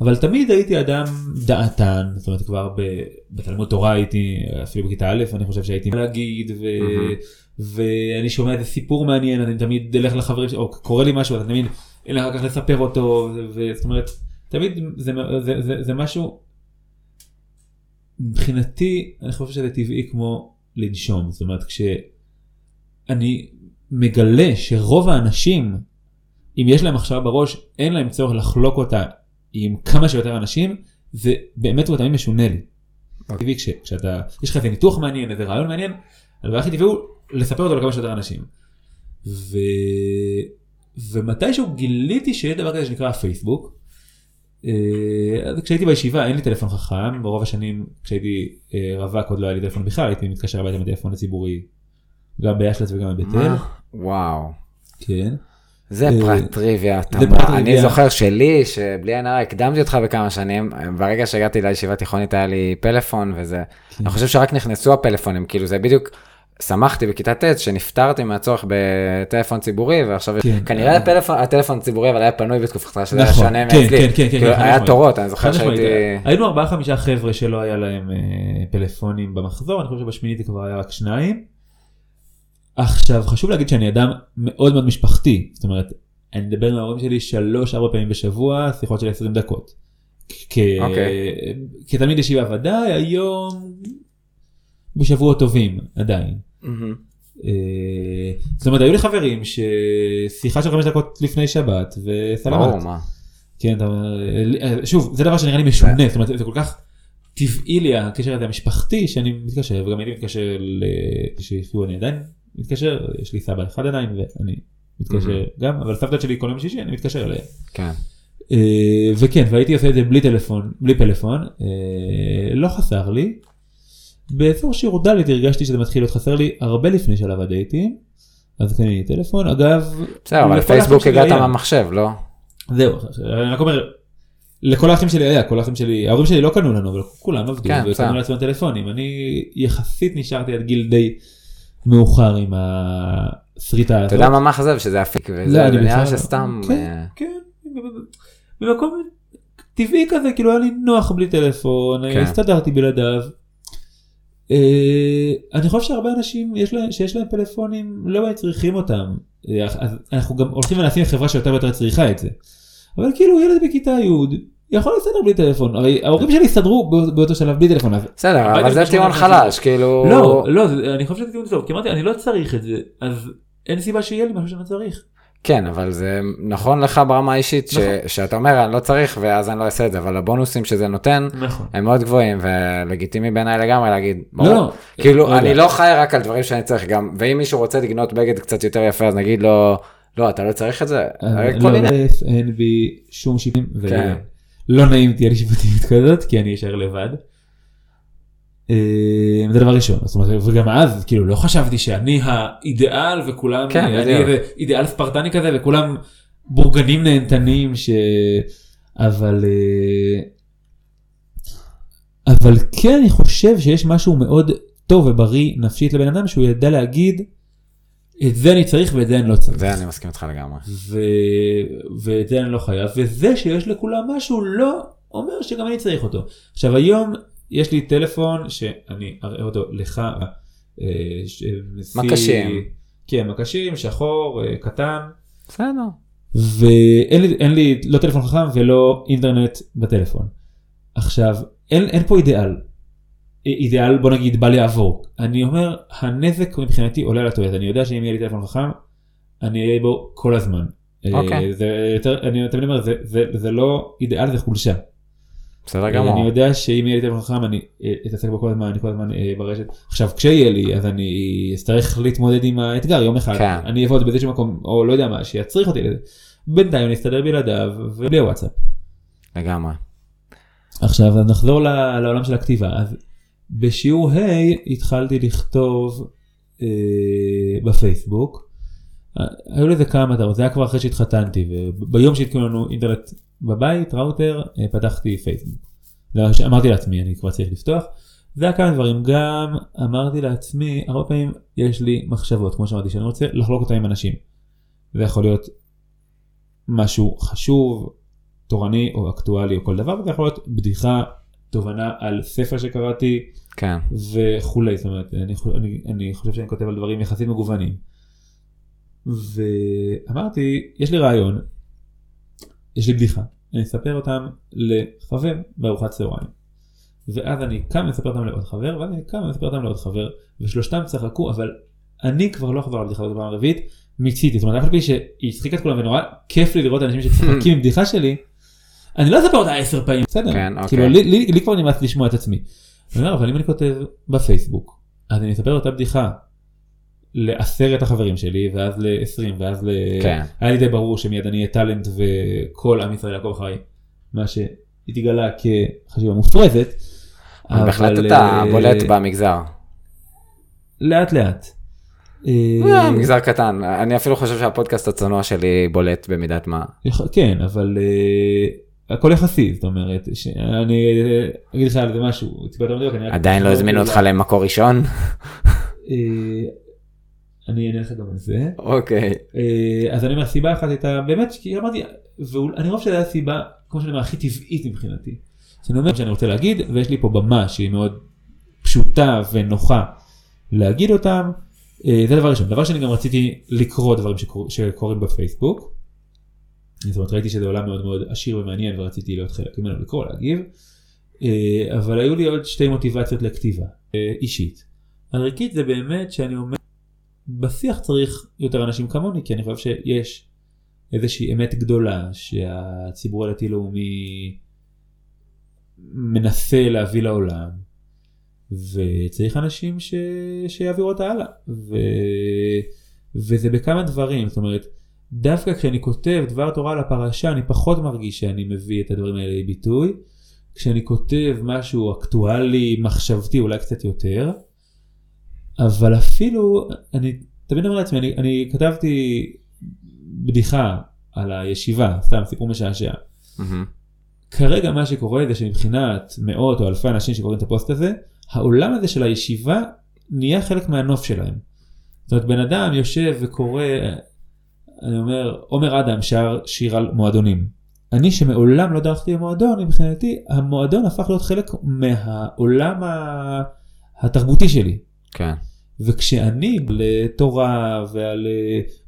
S3: אבל תמיד הייתי אדם דעתן, זאת אומרת כבר ב- בתלמוד תורה הייתי, אפילו בכיתה א', אני חושב שהייתי להגיד, ו... ואני שומע איזה סיפור מעניין, אני תמיד אלך לחברים או קורה לי משהו, אני תמיד אלך אחר כך לספר אותו, וזאת אומרת, תמיד זה, זה, זה, זה משהו, מבחינתי, אני חושב שזה טבעי כמו לנשום, זאת אומרת, כשאני מגלה שרוב האנשים, אם יש להם מחשבה בראש, אין להם צורך לחלוק אותה עם כמה שיותר אנשים, זה באמת ובתמיד משונה לי. טבעי כש, כשאתה, יש לך איזה ניתוח מעניין, איזה רעיון מעניין, הדבר הכי טבעי הוא לספר אותו לכמה שיותר אנשים. ו... ומתישהו גיליתי שיש דבר כזה שנקרא פייסבוק. אה, אז כשהייתי בישיבה אין לי טלפון חכם, ברוב השנים כשהייתי אה, רווק עוד לא היה לי טלפון בכלל, הייתי מתקשר הביתה מטלפון הציבורי, גם באשלס וגם בבית אל.
S2: וואו.
S3: כן.
S2: זה
S3: אה,
S2: פרט טריוויה, אני. זוכר שלי, שבלי עין הרע הקדמתי אותך בכמה שנים, ברגע שהגעתי לישיבה תיכונית היה לי פלאפון וזה,
S3: כן.
S2: אני חושב שרק נכנסו הפלאפונים, כאילו זה בדיוק, שמחתי בכיתה ט' שנפטרתי מהצורך בטלפון ציבורי, ועכשיו
S3: כן.
S2: כנראה הטלפון הציבורי אבל היה פנוי בתקופתך, שזה היה
S3: נכון,
S2: שונה
S3: כן,
S2: מאצלי, כאילו היה. תורות, אני זוכר שהייתי,
S3: היינו ארבעה חמישה חבר'ה שלא היה להם אה, פלאפונים במחזור, אני חושב שבשמינית זה כבר היה רק שניים. עכשיו חשוב להגיד שאני אדם מאוד מאוד משפחתי, זאת אומרת, אני מדבר עם ההורים שלי שלוש ארבע פעמים בשבוע, שיחות של 20 דקות. כ-
S2: אוקיי.
S3: כתלמיד ישיבה ודאי, היום בשבועות טובים עדיין.
S2: מהמם.
S3: אה, זאת אומרת, היו לי חברים ששיחה של חמש דקות לפני שבת וסלמת.
S2: מה,
S3: כן, אתה אומר, אה, שוב, זה דבר שנראה לי משונה, זאת אומרת, זה כל כך טבעי לי הקשר הזה המשפחתי שאני מתקשר, וגם הייתי מתקשר שיחיו, אני עדיין מתקשר, יש לי סבא אחד עדיין ואני מתקשר גם, אבל סבתא שלי כל יום שישי אני מתקשר אליהם.
S2: כן,
S3: אה, וכן, והייתי עושה את זה בלי טלפון, בלי פלאפון, אה, לא חסר לי. באזור שירות ד' הרגשתי שזה מתחיל להיות חסר לי הרבה לפני שלב הדייטים, אז קניתי טלפון, אגב,
S2: בסדר, אבל לפייסבוק הגעת. מהמחשב, לא?
S3: זהו, אני רק אומר, לכל האחים שלי היה, כל האחים שלי, ההורים שלי לא קנו לנו, אבל כולם עבדו
S2: כן.
S3: וקנו לעצמם טלפונים. אני יחסית נשארתי עד גיל די מאוחר עם השריטה הזאת.
S2: אתה יודע מה מאכזב שזה אפיק,
S3: לא,
S2: וזה
S3: אני
S2: נראה
S3: בכלל-
S2: שסתם,
S3: כן,
S2: אה,
S3: כן, במקום טבעי כזה, כאילו היה לי נוח בלי טלפון,
S2: כן.
S3: הסתדרתי בלעדיו. אה, אני חושב שהרבה אנשים יש להם, שיש להם פלאפונים לא באמת צריכים אותם. אה, אנחנו גם הולכים ונעשים חברה שיותר ויותר צריכה את זה. אבל כאילו ילד בכיתה י' יכול להסתדר בלי טלפון, הרי ההורים שלי הסתדרו בא- באותו שלב בלי טלפון.
S2: בסדר, אבל זה טיעון. חלש, כאילו,
S3: לא, לא, אני חושב שזה טיעון טוב, כי אמרתי אני לא צריך את זה, אז אין סיבה שיהיה לי משהו שאני לא צריך.
S2: כן, אבל זה נכון לך ברמה האישית, ש-
S3: נכון.
S2: שאתה אומר, אני לא צריך, ואז אני לא אעשה את זה, אבל הבונוסים שזה נותן,
S3: נכון.
S2: הם מאוד גבוהים, ולגיטימי בעיניי לגמרי להגיד, ברור.
S3: לא, לא.
S2: כאילו,
S3: לא
S2: אני
S3: יודע.
S2: לא חי רק על דברים שאני צריך, גם, ואם מישהו רוצה לקנות בגד קצת יותר יפה, אז נגיד לו, לא, אתה לא צריך את זה,
S3: אה, לא. אין בי שום שיפוטים,
S2: כן.
S3: ולא נעים תהיה לי שיפוטיות כזאת, כי אני אשאר לבד. אה, זה דבר ראשון, זאת אומרת, וגם אז, כאילו, לא חשבתי שאני האידיאל וכולם,
S2: כן,
S3: אני אידיאל ספרטני כזה וכולם בורגנים נהנתנים, ש... אבל... אה, אבל כן, אני חושב שיש משהו מאוד טוב ובריא נפשית לבן אדם, שהוא ידע להגיד, את זה אני צריך ואת זה אני לא צריך.
S2: זה אני מסכים איתך לגמרי.
S3: ו... ואת זה אני לא חייב, וזה שיש לכולם משהו לא אומר שגם אני צריך אותו. עכשיו היום יש לי טלפון שאני אראה אותו לך, אה, ש-
S2: מקשים.
S3: כן, מקשים, שחור, אה, קטן,
S2: בסדר.
S3: ואין לי, אין לי לא טלפון חכם ולא אינטרנט בטלפון. עכשיו, אין, אין פה אידיאל. אידיאל בוא נגיד בל יעבור. אני אומר, הנזק מבחינתי עולה על התועלת. אני יודע שאם יהיה לי טלפון חכם, אני אהיה בו כל הזמן.
S2: אוקיי.
S3: אה, זה יותר, אני תמיד אומר, זה, זה, זה לא אידיאל, זה חולשה.
S2: בסדר
S3: אני
S2: גמור.
S3: יודע שאם יהיה לי טלפון חכם אני אה, אתעסק בו כל הזמן, אני כל הזמן אה, ברשת. עכשיו כשיהיה לי אז אני אצטרך להתמודד עם האתגר יום אחד.
S2: כן.
S3: אני אעבוד באיזשהו מקום או לא יודע מה שיצריך אותי לזה. בינתיים אני אסתדר בלעדיו ובלי הוואטסאפ.
S2: לגמרי.
S3: עכשיו נחזור ל- לעולם של הכתיבה. אז בשיעור ה' התחלתי לכתוב אה, בפייסבוק. אה, היו לזה כמה מטרות, זה היה כבר אחרי שהתחתנתי וביום שהתקנו לנו אינטרנט בבית, ראוטר, אה, פתחתי פייסבוק. שאמרתי לעצמי, אני כבר צריך לפתוח. זה היה כמה דברים, גם אמרתי לעצמי, הרבה פעמים יש לי מחשבות, כמו שאמרתי, שאני רוצה לחלוק אותן עם אנשים. זה יכול להיות משהו חשוב, תורני או אקטואלי או כל דבר, וזה יכול להיות בדיחה, תובנה על ספר שקראתי
S2: כן.
S3: וכולי, זאת אומרת, אני, אני, אני חושב שאני כותב על דברים יחסית מגוונים. ואמרתי, יש לי רעיון, יש לי בדיחה, אני אספר אותם לחבר בארוחת צהריים. ואז אני קם ומספר אותם לעוד חבר, ואז אני קם ומספר אותם לעוד חבר, ושלושתם צחקו, אבל אני כבר לא אחזור על הבדיחה הזאת בפעם הרביעית, מיציתי, זאת אומרת, אף על פי שהיא הצחיקה את כולם ונורא כיף לי לראות אנשים שצוחקים עם בדיחה שלי, אני לא אספר אותה עשר פעמים, בסדר,
S2: כן, אוקיי.
S3: כאילו לי, לי, לי כבר נמאס לשמוע את עצמי. אני אומר, אבל אם אני כותב בפייסבוק, אז אני אספר אותה בדיחה לעשרת החברים שלי, ואז ל-20, ואז ל...
S2: כן.
S3: היה לי די ברור שמיד אני אהיה טאלנט וכל עם ישראל יעקב אחריי, מה שהתגלה כחשיבה מופרזת.
S2: אבל בהחלט אתה
S3: אה,
S2: בולט במגזר.
S3: לאט לאט.
S2: אה,
S3: אה,
S2: מגזר קטן, אני אפילו חושב שהפודקאסט הצנוע שלי בולט במידת מה.
S3: כן, אבל הכל יחסי, זאת אומרת, שאני אה, אגיד לך על זה משהו, טיפה יותר מדויק,
S2: עדיין לא הזמינו אותך למקור ראשון?
S3: אה, אני אענה לך גם על זה.
S2: אוקיי.
S3: אה, אז אני אומר, סיבה אחת הייתה באמת, כי אמרתי, ואני חושב שזו סיבה, כמו שאני אומר, הכי טבעית מבחינתי. שאני אומר שאני רוצה להגיד, ויש לי פה במה שהיא מאוד פשוטה ונוחה להגיד אותם. אה, זה דבר ראשון. דבר שני, גם רציתי לקרוא דברים שקור, שקורים בפייסבוק. זאת אומרת, ראיתי שזה עולם מאוד מאוד עשיר ומעניין ורציתי להיות חלק ממנו לקרוא, להגיב. אה, אבל היו לי עוד שתי מוטיבציות לכתיבה, אה, אישית. הריקית זה באמת שאני אומר, בשיח צריך יותר אנשים כמוני, כי אני חושב שיש איזושהי אמת גדולה שהציבור הדתי-לאומי מנסה להביא לעולם, וצריך אנשים ש... שיעבירו אותה הלאה. ו... וזה בכמה דברים, זאת אומרת, דווקא כשאני כותב דבר תורה על הפרשה, אני פחות מרגיש שאני מביא את הדברים האלה לביטוי. כשאני כותב משהו אקטואלי, מחשבתי, אולי קצת יותר. אבל אפילו, אני תמיד אומר לעצמי, אני, אני כתבתי בדיחה על הישיבה, סתם סיפור משעשע.
S2: מהמם.
S3: כרגע מה שקורה זה שמבחינת מאות או אלפי אנשים שקוראים את הפוסט הזה, העולם הזה של הישיבה נהיה חלק מהנוף שלהם. זאת אומרת, בן אדם יושב וקורא, אני אומר, עומר אדם שר שיר על מועדונים. אני שמעולם לא דרכתי במועדון, מבחינתי המועדון הפך להיות חלק מהעולם ה- התרבותי שלי.
S2: כן.
S3: וכשאני לתורה ועל,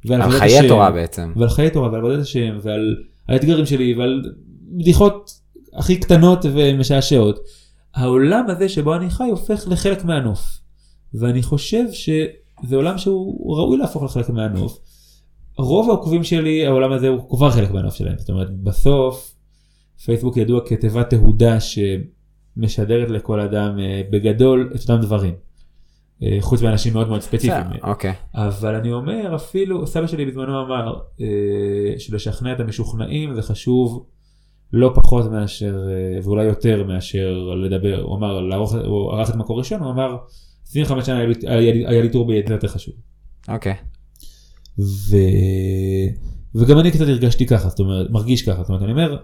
S3: ועל
S2: על חיי
S3: השם,
S2: תורה בעצם.
S3: ועל חיי תורה ועל עבודת השם ועל האתגרים שלי ועל בדיחות הכי קטנות ומשעשעות. העולם הזה שבו אני חי הופך לחלק מהנוף. ואני חושב שזה עולם שהוא ראוי להפוך לחלק מהנוף. רוב העוקבים שלי העולם הזה הוא כבר חלק מהנוף שלהם. זאת אומרת בסוף פייסבוק ידוע כתיבת תהודה שמשדרת לכל אדם אה, בגדול את אותם דברים. אה, חוץ מאנשים מאוד מאוד ספציפיים.
S2: בסדר, אוקיי.
S3: אבל אני אומר אפילו סבא שלי בזמנו אמר אה, שלשכנע את המשוכנעים זה חשוב לא פחות מאשר ואולי יותר מאשר לדבר הוא אמר לערוך הוא ערך את מקור ראשון הוא אמר 25 שנה היה לי- טור ביד זה יותר חשוב.
S2: אוקיי.
S3: ו... וגם אני קצת הרגשתי ככה זאת אומרת מרגיש ככה זאת אומרת אני אומר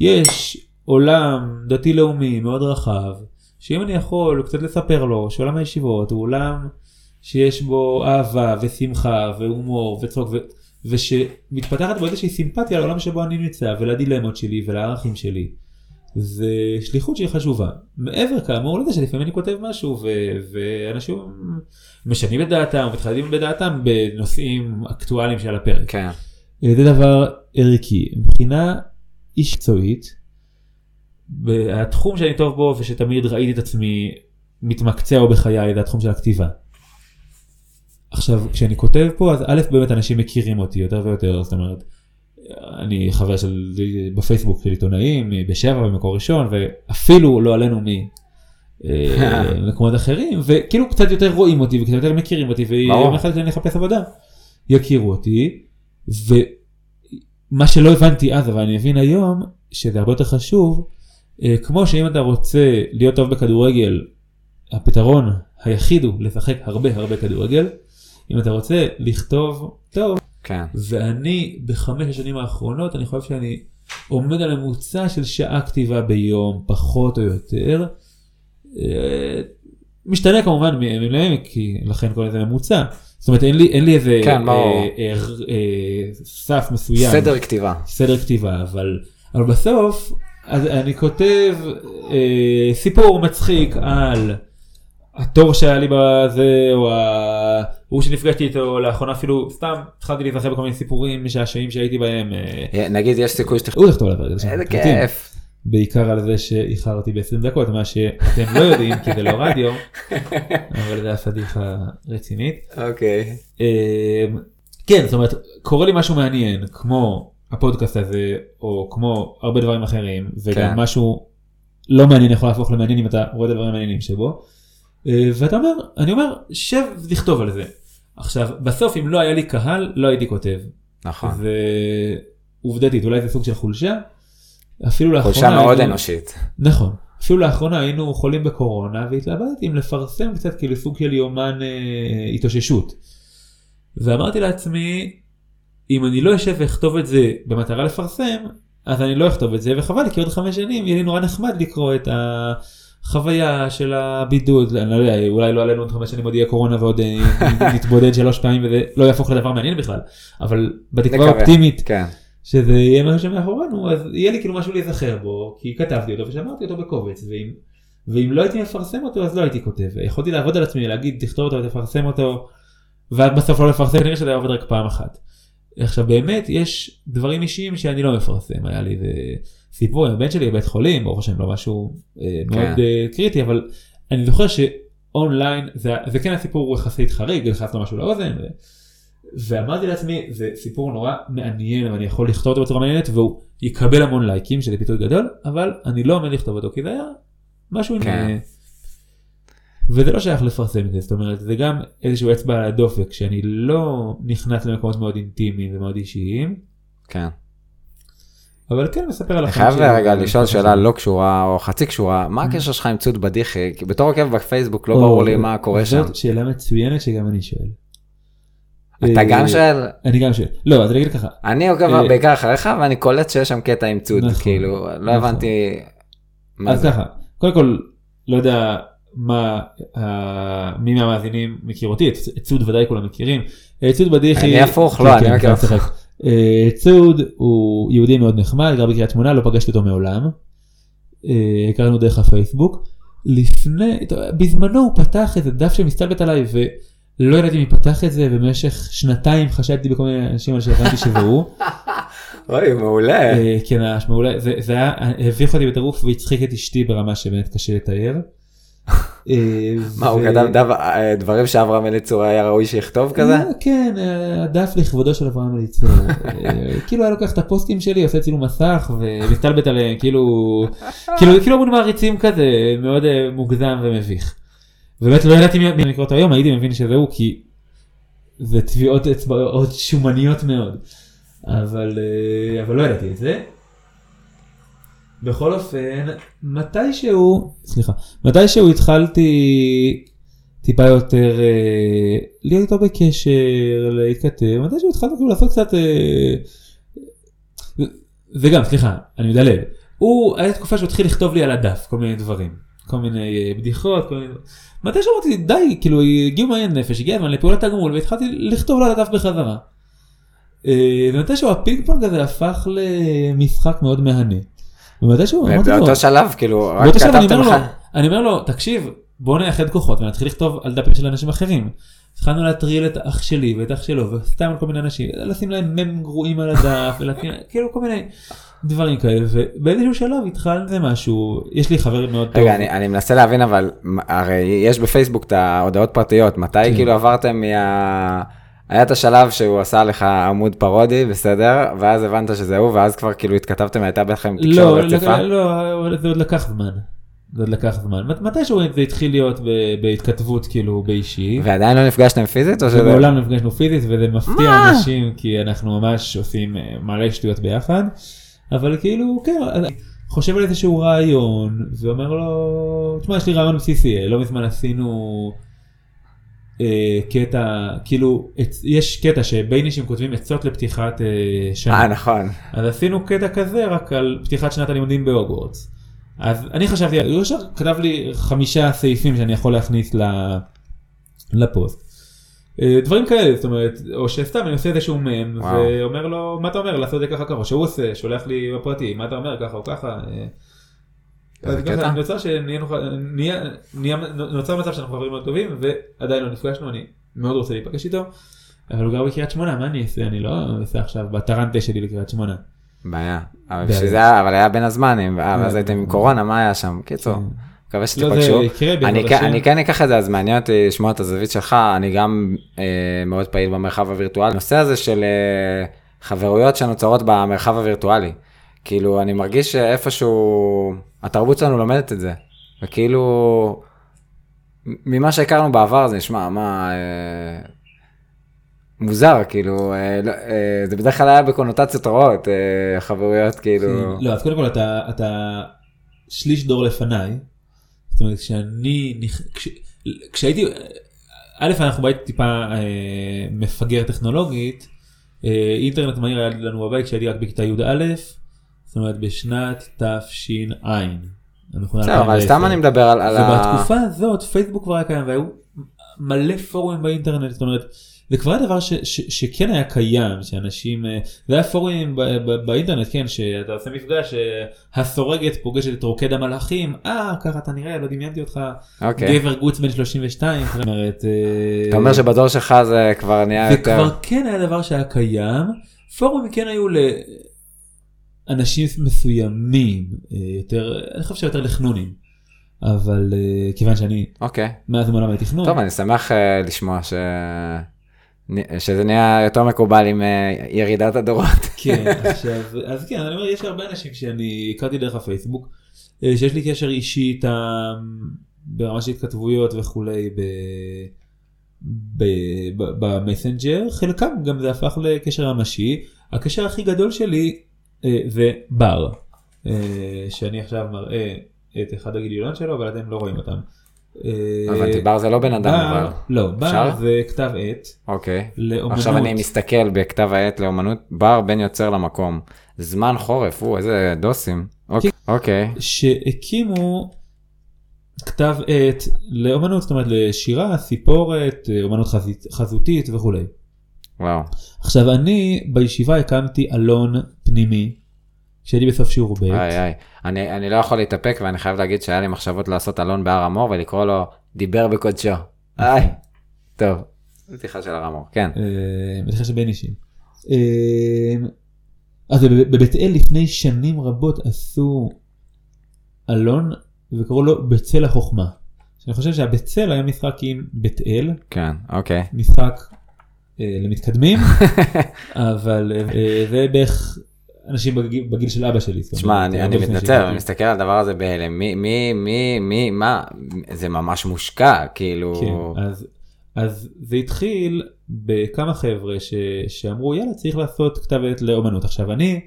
S3: יש עולם דתי לאומי מאוד רחב שאם אני יכול קצת לספר לו שעולם הישיבות הוא עולם שיש בו אהבה ושמחה והומור וצחוק ו... ושמתפתחת בו איזושהי סימפתיה לעולם שבו אני נמצא ולדילמות שלי ולערכים שלי. זה שליחות שהיא חשובה. מעבר כאמור לזה שלפעמים אני כותב משהו ו... ואנשים משנים את דעתם מתחדדים בדעתם בנושאים אקטואליים שעל הפרק.
S2: כן.
S3: זה דבר ערכי. מבחינה איש מקצועית, התחום שאני טוב בו ושתמיד ראיתי את עצמי מתמקצע בו בחיי זה התחום של הכתיבה. עכשיו כשאני כותב פה אז א' באמת אנשים מכירים אותי יותר ויותר זאת אומרת אני חבר של בפייסבוק של עיתונאים בשבע במקור ראשון ואפילו לא עלינו ממקומות אחרים וכאילו קצת יותר רואים אותי וקצת יותר מכירים אותי. ויום אחד כשאני אחפש עבודה יכירו אותי ומה שלא הבנתי אז אבל אני מבין היום שזה הרבה יותר חשוב אה, כמו שאם אתה רוצה להיות טוב בכדורגל הפתרון היחיד הוא לשחק הרבה הרבה כדורגל אם אתה רוצה לכתוב טוב
S2: כן.
S3: ואני בחמש השנים האחרונות אני חושב שאני עומד על ממוצע של שעה כתיבה ביום פחות או יותר. אה, משתנה כמובן מ- מלהם כי לכן קוראים לזה ממוצע. זאת אומרת אין לי אין לי איזה
S2: כן, ברור.
S3: אה, אה, אה, סף מסוים.
S2: סדר כתיבה.
S3: סדר כתיבה אבל אבל בסוף אז אני כותב אה, סיפור מצחיק על התור שהיה לי בזה או ההוא שנפגשתי איתו לאחרונה אפילו סתם התחלתי להיזכר בכל מיני סיפורים משעשעים שהייתי בהם. אה,
S2: נגיד יש סיכוי שתכתוב.
S3: הוא לכתוב על זה.
S2: איזה כיף.
S3: בעיקר על זה שאיחרתי ב-20 דקות מה שאתם לא יודעים כי זה לא רדיו אבל זה הפדיחה רצינית.
S2: אוקיי.
S3: אה, כן זאת אומרת קורה לי משהו מעניין כמו הפודקאסט הזה או כמו הרבה דברים אחרים וגם
S2: כן.
S3: משהו לא מעניין יכול להפוך למעניין אם אתה רואה את הדברים המעניינים שבו. אה, ואתה אומר אני אומר שב לכתוב על זה. עכשיו בסוף אם לא היה לי קהל לא הייתי כותב.
S2: נכון.
S3: ועובדתית אולי זה סוג של חולשה. אפילו לאחרונה
S2: חולשה מאוד
S3: היינו-
S2: אנושית.
S3: נכון. אפילו לאחרונה היינו חולים בקורונה והתלבטתי אם לפרסם קצת כאילו סוג של יומן אה, התאוששות. ואמרתי לעצמי אם אני לא אשב ואכתוב את זה במטרה לפרסם אז אני לא אכתוב את זה וחבל כי עוד חמש שנים יהיה לי נורא נחמד לקרוא את החוויה של הבידוד אני לא יודע אולי לא עלינו עוד חמש שנים עוד יהיה קורונה ועוד אה, נתבודד שלוש פעמים וזה לא יהפוך לדבר מעניין בכלל אבל בתקווה. אופטימית
S2: כן.
S3: שזה יהיה משהו שמאחורינו אז יהיה לי כאילו משהו להיזכר בו כי כתבתי אותו ושמרתי אותו בקובץ ואם, ואם לא הייתי מפרסם אותו אז לא הייתי כותב יכולתי לעבוד על עצמי להגיד תכתוב אותו ותפרסם אותו ואז בסוף לא לפרסם כנראה שזה היה עובד רק פעם אחת. עכשיו באמת יש דברים אישיים שאני לא מפרסם היה לי איזה סיפור עם הבן שלי בבית חולים ברוך השם לא משהו אה, מאוד אה, קריטי אבל אני זוכר שאונליין זה, זה כן הסיפור יחסית חריג נכנס לו משהו לאוזן. ו... ואמרתי לעצמי זה סיפור נורא מעניין ואני יכול לכתוב אותו בצורה מעניינת והוא יקבל המון לייקים שזה פיתוי גדול אבל אני לא עומד לכתוב אותו כי זה היה משהו עם...
S2: כן.
S3: אה, וזה לא שייך לפרסם את זה זאת אומרת זה גם איזשהו אצבע על הדופק שאני לא נכנס למקומות מאוד אינטימיים ומאוד אישיים
S2: כן.
S3: אבל כן מספר על החיים
S2: חייב
S3: שלי.
S2: רגע לשאול שאלה לא קשורה או חצי קשורה מה הקשר שלך עם צוד בדיחי כי בתור עוקב בפייסבוק לא ברור לי מה קורה שם.
S3: זאת שאלה מצוינת שגם אני שואל.
S2: אתה
S3: אה,
S2: גם שואל
S3: אני גם שואל. לא אז אני אגיד ככה
S2: אני עוקב
S3: אה,
S2: בעיקר אחריך ואני קולט שיש שם קטע עם צוד
S3: נכון,
S2: כאילו לא
S3: נכון.
S2: הבנתי.
S3: אז. ככה, קודם כל, לא יודע מה, אה, מי מהמאזינים מכיר אותי, את צוד ודאי כולם מכירים. אה, צוד בדיחי,
S2: אני הפוך,
S3: כן,
S2: לא,
S3: כן,
S2: אני מכיר
S3: אל
S2: אותך.
S3: תשחק. אה, צוד הוא יהודי מאוד נחמד, גר בקריית שמונה, לא פגשתי אותו מעולם. הכרנו דרך הפייסבוק. לפני, בזמנו הוא פתח איזה דף שמסתלבט עליי ולא ידעתי מי פתח את זה ובמשך שנתיים חשדתי בכל מיני אנשים על שהבנתי שזה הוא.
S2: אוי מעולה.
S3: כן, מעולה, זה היה, הביך אותי בטירוף והצחיק את אשתי ברמה שבאמת קשה לתאר. אה,
S2: מה הוא כתב אה, דברים שאברהם אליצור היה ראוי שיכתוב כזה?
S3: אה, כן, הדף לכבודו של אברהם אליצור. כאילו היה לוקח את הפוסטים שלי, עושה צילום מסך ומסתלבט עליהם, כאילו, כאילו, כאילו מול מעריצים כזה, מאוד מוגזם ומביך. באמת לא ידעתי מי לקרוא אותו היום, הייתי מבין שזה הוא, כי זה טביעות אצבעות שומניות מאוד. אבל לא ידעתי את זה. בכל אופן, מתישהו, סליחה, מתישהו התחלתי טיפה יותר אה, להיות איתו בקשר, להתכתב, מתישהו התחלנו כאילו לעשות קצת, אה, וגם, סליחה, אני מדלג, הוא, היה תקופה שהוא התחיל לכתוב לי על הדף כל מיני דברים, כל מיני אה, בדיחות, כל מיני... מתישהו אמרתי די, כאילו הגיעו מים עד נפש, הגיע הזמן לפעולת הגמול והתחלתי לכתוב לו על הדף בחזרה. אה, ומתישהו הפינג פונג הזה הפך למשחק מאוד מהנה. ומתישהו אמרתי לו,
S2: באותו שלב כאילו רק כתבתם לך.
S3: לו, אני אומר לו, תקשיב, בוא נאחד כוחות ונתחיל לכתוב על דפים של אנשים אחרים. התחלנו להטריל את אח שלי ואת אח שלו וסתם על כל מיני אנשים, לשים להם ממים גרועים על הדף, ולשים, כאילו כל מיני דברים כאלה, ובאיזשהו שלב התחלנו זה משהו, יש לי חבר מאוד טוב.
S2: רגע אני אני מנסה להבין אבל הרי יש בפייסבוק את ההודעות פרטיות מתי
S3: כן.
S2: כאילו עברתם מה... היה את השלב שהוא עשה לך עמוד פרודי בסדר ואז הבנת שזה הוא ואז כבר כאילו התכתבתם הייתה בכם
S3: לא,
S2: תקשורת רציפה.
S3: לא, לא, זה עוד לקח זמן. זה עוד לקח זמן. מת- מתישהו זה התחיל להיות ב- בהתכתבות כאילו באישי.
S2: ועדיין לא נפגשתם פיזית או שזה?
S3: ומעולם לא נפגשנו פיזית וזה מפתיע? אנשים כי אנחנו ממש עושים אה, מלא שטויות ביחד. אבל כאילו כן חושב על איזשהו רעיון ואומר לו תשמע יש לי רעיון בסיסי לא מזמן עשינו אה, קטע כאילו עצ- יש קטע שביינישים כותבים עצות לפתיחת אה,
S2: אה
S3: שנה
S2: נכון.
S3: אז עשינו קטע כזה רק על פתיחת שנת הלימודים בהוגוורטס. אז אני חשבתי, הוא ישר כתב לי חמישה סעיפים שאני יכול להכניס ל- לפוסט. אה, דברים כאלה, זאת אומרת, או שסתם אני עושה איזשהו מם. ואומר לו מה אתה אומר לעשות את זה ככה ככה, או שהוא עושה, שולח לי בפרטי, מה אתה אומר ככה או ככה. אה.
S2: איזה
S3: אז
S2: קטע.
S3: ככה נוצר שנהיה נוכל- נהיה- נהיה- נוצר מצב שאנחנו חברים מאוד טובים ועדיין לא נפגשנו, אני מאוד רוצה להיפגש איתו, אבל הוא גר בקריית שמונה, מה אני אעשה? אני לא אעשה עכשיו בטרנטה שלי לקריית שמונה.
S2: בעיה. אבל. בשביל זה, היה- אבל היה בין הזמנים, אה, ואז. הייתם עם קורונה, מה היה שם? קיצור,
S3: כן.
S2: מקווה
S3: לא,
S2: שתיפגשו. אני כן-
S3: השם.
S2: אני כן אקח את זה, אז מעניין אותי לשמוע את הזווית שלך, אני גם אה, מאוד פעיל במרחב הווירטואלי. הנושא הזה של אה, חברויות שנוצרות במרחב הווירטואלי, כאילו אני מרגיש שאיפשהו התרבות שלנו לומדת את זה, וכאילו ממה שהכרנו בעבר זה נשמע מה אה, מוזר כאילו אה, לא, אה, זה בדרך כלל היה בקונוטציות רעות אה, חברויות כאילו
S3: לא, אז קודם כל אתה, אתה שליש דור לפניי. זאת אומרת, כשאני, כש, כשהייתי, א', אנחנו בית טיפה אה, מפגר טכנולוגית, אה, אינטרנט מהיר היה לנו בבית כשהייתי רק בכיתה י"א, זאת אומרת בשנת תש"ע.
S2: בסדר, אבל
S3: 2010.
S2: סתם אני מדבר על.
S3: ובתקופה הזאת פייסבוק כבר היה קיים והיו מלא פורומים באינטרנט, זאת אומרת, זה כבר היה דבר ש, ש, שכן היה קיים, שאנשים, אה, זה היה פורומים באינטרנט, כן, שאתה עושה מפגש, אה, הסורגת פוגשת את רוקד המלאכים, אה, ככה אתה נראה, לא דמיינתי אותך,
S2: אוקיי.
S3: גבר גוץ בן 32, זאת אומרת, אה,
S2: אתה אומר שבדור שלך זה כבר נהיה
S3: זה
S2: יותר...
S3: כבר כן היה דבר שהיה קיים, פורומים כן היו לאנשים מסוימים, אה, יותר, אני חושב שיותר לחנונים, אבל אה, כיוון שאני
S2: אוקיי.
S3: מאז ומעולם לתכנון.
S2: טוב, אני שמח אה, לשמוע ש... שזה נהיה יותר מקובל עם ירידת הדורות.
S3: כן, עכשיו, אז כן, אני אומר, יש הרבה אנשים שאני הכרתי דרך הפייסבוק, שיש לי קשר אישי איתם ברמה של התכתבויות וכולי ב... ב- ב- במסנג'ר, חלקם גם זה הפך לקשר ממשי. הקשר הכי גדול שלי אה, זה בר, אה, שאני עכשיו מראה את אחד הגיליונות שלו, אבל אתם לא רואים אותם. אה,
S2: הבנתי, בר זה לא בן אדם אבל.
S3: לא, בר? זה כתב עת
S2: אוקיי.
S3: לאומנות.
S2: עכשיו אני מסתכל בכתב העת לאומנות, בר בין יוצר למקום. זמן חורף, או איזה דוסים. אוקיי, אוקיי.
S3: שהקימו כתב עת לאומנות, זאת אומרת לשירה, סיפורת, אומנות חזותית וכולי.
S2: וואו.
S3: עכשיו אני בישיבה הקמתי אלון פנימי, כשהייתי בסוף שיעור ב',
S2: איי איי. אני אני לא יכול להתאפק ואני חייב להגיד שהיה לי מחשבות לעשות אלון בהר המור ולקרוא לו דיבר בקודשו. איי. טוב. בדיחה של הר המור. כן.
S3: אה, בטח שבן אישים. אה, אז בב- בבית אל לפני שנים רבות עשו אלון וקראו לו בצל החוכמה. אני חושב שהבצל היה משחק עם בית אל,
S2: כן. אוקיי.
S3: משחק למתקדמים, אבל אה, זה בערך אנשים בגיל, בגיל של אבא שלי.
S2: תשמע, אני, אני מתנצל. אני מסתכל על הדבר הזה בהלם. מי, מי, מי, מי, מה, זה ממש מושקע, כאילו...
S3: כן, אז, אז זה התחיל בכמה חבר'ה ש, שאמרו יאללה צריך לעשות כתב עת לאומנות. עכשיו אני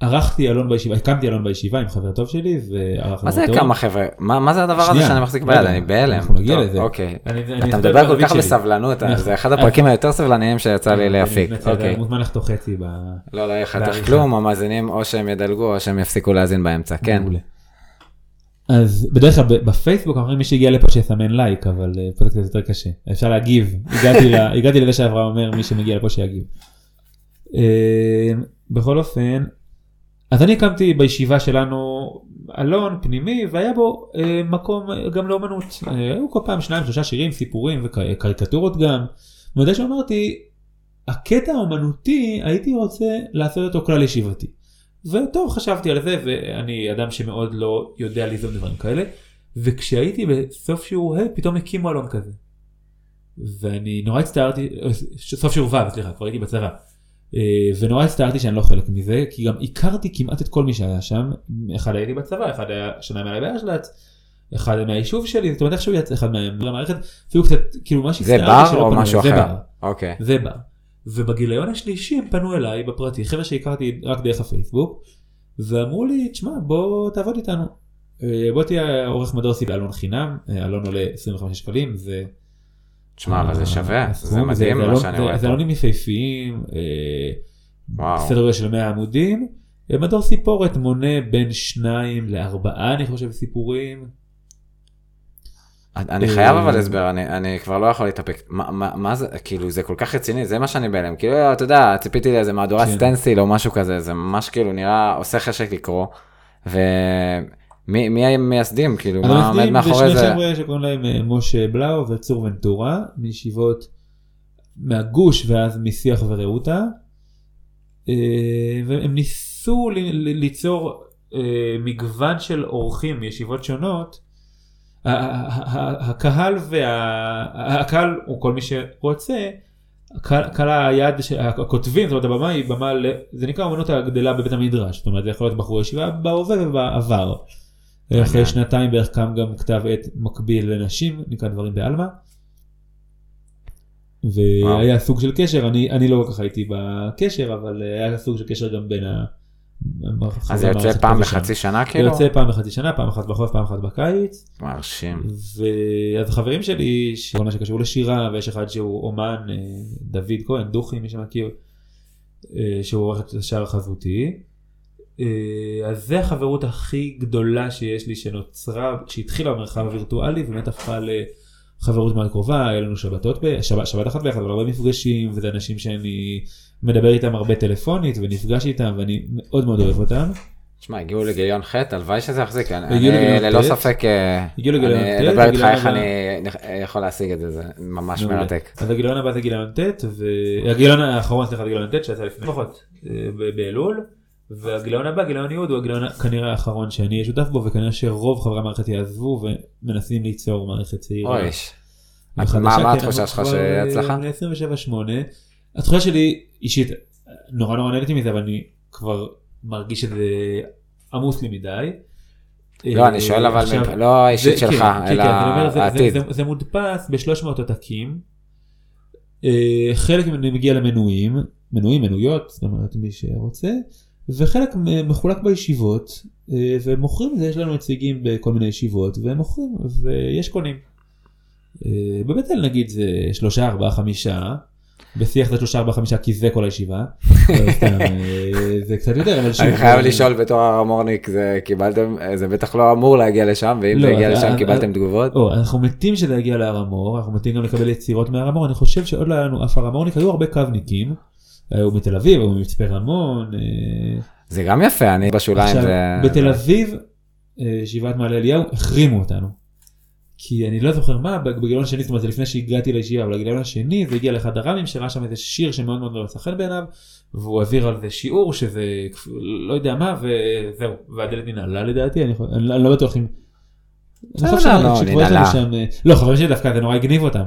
S3: ערכתי אלון בישיבה, הקמתי אלון בישיבה עם חבר טוב שלי וערכנו
S2: מה זה
S3: אותו.
S2: כמה חבר'ה? מה, מה זה הדבר הזה
S3: שנייה,
S2: שאני מחזיק
S3: לא
S2: ביד? אני בהלם.
S3: אנחנו נגיע
S2: טוב,
S3: לזה.
S2: אוקיי.
S3: אני, אני
S2: אתה
S3: אספר
S2: מדבר כל כך
S3: שלי.
S2: בסבלנות,
S3: נכון.
S2: זה אחד
S3: אז-
S2: הפרקים היותר סבלניים שיצא לי
S3: אני
S2: להפיק.
S3: מתנצל,
S2: אוקיי.
S3: מוזמן לחתוך חצי ב...
S2: לא, לא יהיה חתך. כלום, המאזינים או שהם ידלגו או שהם יפסיקו להאזין באמצע, כן.
S3: מעולה. אז בדרך כלל ב- בפייסבוק אומרים מי שהגיע לפה שיסמן לייק אבל אה, פה זה יותר קשה אפשר להגיב הגעתי לזה שאברהם אומר מי שמגיע לפה שיגיב. אה, בכל אופן אז אני הקמתי בישיבה שלנו אלון פנימי והיה בו אה, מקום אה, גם לאומנות אה, היו כל פעם שניים שלושה שירים סיפורים וקריקטורות גם. מודה שאמרתי הקטע האומנותי הייתי רוצה לעשות אותו כלל ישיבתי. וטוב חשבתי על זה ואני אדם שמאוד לא יודע ליזום דברים כאלה וכשהייתי בסוף שיעור ה' פתאום הקימו אלון כזה. ואני נורא הצטערתי, אה, סוף שיעור ו' סליחה כבר הייתי בצבא. אה, ונורא הצטערתי שאני לא חלק מזה כי גם הכרתי כמעט את כל מי שהיה שם אחד הייתי בצבא אחד היה שנה מעלי באשל"צ. אחד מהיישוב שלי זאת אומרת איכשהו יצא אחד מהם למערכת אפילו קצת כאילו מה
S2: זה
S3: שהצטערתי
S2: בר
S3: שלא
S2: או
S3: פנו,
S2: משהו
S3: זה
S2: אחר?
S3: בר.
S2: אוקיי.
S3: זה בר. ובגיליון השלישי הם פנו אליי בפרטי, חבר'ה שהכרתי רק דרך הפייסבוק, ואמרו לי, תשמע, בוא תעבוד איתנו. אה, בוא תהיה עורך מדור סיבי אלון חינם, אה, אלון עולה 25 שקלים, זה...
S2: תשמע, אבל זה שווה,
S3: הסכום,
S2: זה מדהים מה
S3: אלון-
S2: שאני רואה
S3: זה
S2: פה.
S3: אלונים יפהפיים, אה. סדר גודל של 100 עמודים. אה, מדור סיפורת מונה בין שניים לארבעה, אני חושב, סיפורים.
S2: אני חייב אבל הסבר, אני, אני כבר לא יכול להתאפק. מה, מה, מה זה, כאילו, זה כל כך רציני, זה מה שאני בהלם. כאילו, אתה יודע, ציפיתי לאיזה מהדורה
S3: כן.
S2: סטנסיל או משהו כזה, זה ממש כאילו נראה, עושה חשק לקרוא. מי המייסדים, כאילו, מה עומד מאחורי
S3: זה
S2: זה?
S3: שני חבר'ה שקוראים להם אה, משה בלאו וצור ונטורה, מישיבות מהגוש ואז משיח ורעותה. אה, והם ניסו ליצור אה, מגוון של אורחים מישיבות שונות. הקהל וה... הקהל הוא כל מי שרוצה. קהל ש- הכותבים, זאת אומרת הבמה היא במה, זה נקרא אמנות הגדלה בבית המדרש, זאת אומרת זה יכול להיות בחורי ישיבה בהווה ובעבר. אחרי שנתיים בערך קם גם כתב עת מקביל לנשים, נקרא דברים בעלמא. והיה סוג של קשר, אני, אני לא כל כך הייתי בקשר, אבל היה סוג של קשר גם בין ה...
S2: אז זה יוצא פעם בחצי שנה
S3: זה
S2: כאילו?
S3: יוצא פעם בחצי שנה, פעם אחת בחורף, פעם אחת בקיץ.
S2: מרשים.
S3: ואז החברים שלי, מה שקשור לשירה, ויש אחד שהוא אומן, אה, דוד כהן, דוכי, מי שמכיר, אה, שהוא עורך את השער החזותי. אה, אז זה החברות הכי גדולה שיש לי שנוצרה, שהתחילה במרחב הווירטואלי, ובאמת הפכה לחברות מאוד קרובה, היה לנו שבתות, ב- שבת, שבת אחת ביחד, אבל הרבה מפגשים, וזה אנשים שאני מדבר איתם הרבה טלפונית, ונפגש איתם, ואני מאוד מאוד אוהב אותם.
S2: תשמע, הגיעו לגיליון ח', הלוואי שזה יחזיק, אני
S3: הגיעו
S2: אני ללא. ספק, אה, אני אדבר איתך איך. אני יכול להשיג את זה, זה ממש. מרתק.
S3: אז הגיליון הבא זה גיליון ט' והגיליון האחרון סליחה זה גיליון ט' שיצא לפני פחות אה, באלול והגיליון הבא גיליון י' הוא הגיליון כנראה האחרון שאני אהיה שותף בו וכנראה שרוב חברי המערכת יעזבו ומנסים ליצור מערכת צעירה.
S2: אוי, מה- התחושה שלך
S3: אה,
S2: שהצלחה?
S3: בני 27-8 התחושה שלי אישית נורא נורא נהניתי מזה אבל אני כבר מרגיש שזה עמוס לי מדי.
S2: לא, אני שואל אבל, לא האישית
S3: זה-
S2: שלך,
S3: כן, כן,
S2: אלא
S3: כן, אני
S2: העתיד.
S3: זה- מודפס ב-300 עותקים. אה, חלק מגיע למנויים, מנויים, מנויות, זאת אומרת מי שרוצה, וחלק מחולק בישיבות, אה, ומוכרים את זה, יש לנו נציגים בכל מיני ישיבות, והם מוכרים, ויש קונים. אה, בבית אל נגיד זה שלושה, ארבעה, חמישה, בשיח זה שלושה, ארבעה, חמישה, כי זה כל הישיבה. לא, אה, זה קצת יותר, אבל שוב.
S2: אני חייב לשאול בתור הרמורניק, זה קיבלתם, זה בטח לא אמור להגיע לשם, ואם
S3: לא,
S2: זה הגיע
S3: אז-
S2: לשם קיבלתם תגובות?
S3: אנחנו מתים שזה יגיע להר המור, אנחנו מתים גם לקבל יצירות מהר המור, אני חושב שעוד לא היה לנו אף הר המורניק, היו הרבה קווניקים, היו מתל אביב, היו ממצפה רמון, אה,
S2: זה גם יפה, אני בשוליים,
S3: עכשיו,
S2: זה...
S3: בתל אביב, אה, ישיבת מעלה אליהו, החרימו אותנו. כי אני לא זוכר מה, בגיליון השני, זאת אומרת זה לפני שהגעתי לישיבה, אבל בגיליון השני זה הגיע לאחד הרמים שראה שם איזה שיר שמאוד מאוד לא מצא חן בעיניו, והוא העביר על זה שיעור שזה לא יודע מה, וזהו, והדלת ננעלה לדעתי, אני, אני, אני לא בטוח אם... אני חושב
S2: לא, לא,
S3: אה, לא חברים שלי דווקא זה נורא הגניב אותם,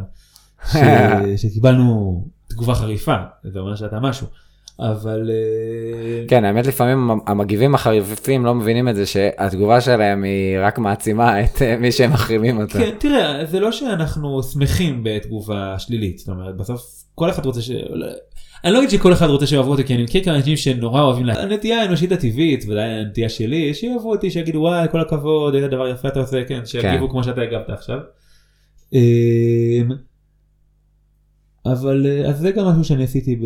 S3: שקיבלנו תגובה חריפה, זה אומר שאתה משהו, אבל אה,
S2: כן, האמת לפעמים המגיבים החריפים לא מבינים את זה שהתגובה שלהם היא רק מעצימה את אה, מי שהם מחרימים אותו.
S3: כן, תראה, זה לא שאנחנו שמחים בתגובה שלילית, זאת אומרת, בסוף כל אחד רוצה ש... אני לא אגיד שכל אחד רוצה שאוהבו אותי, כי אני מכיר כמה אנשים שנורא אוהבים, לה- הנטייה האנושית הטבעית, ודאי הנטייה שלי, שיאהבו אותי, שיגידו וואי, כל הכבוד, איזה דבר יפה אתה עושה, כן, שיגיבו כמו שאתה הגבת עכשיו. אבל אה, אז זה גם משהו שאני עשיתי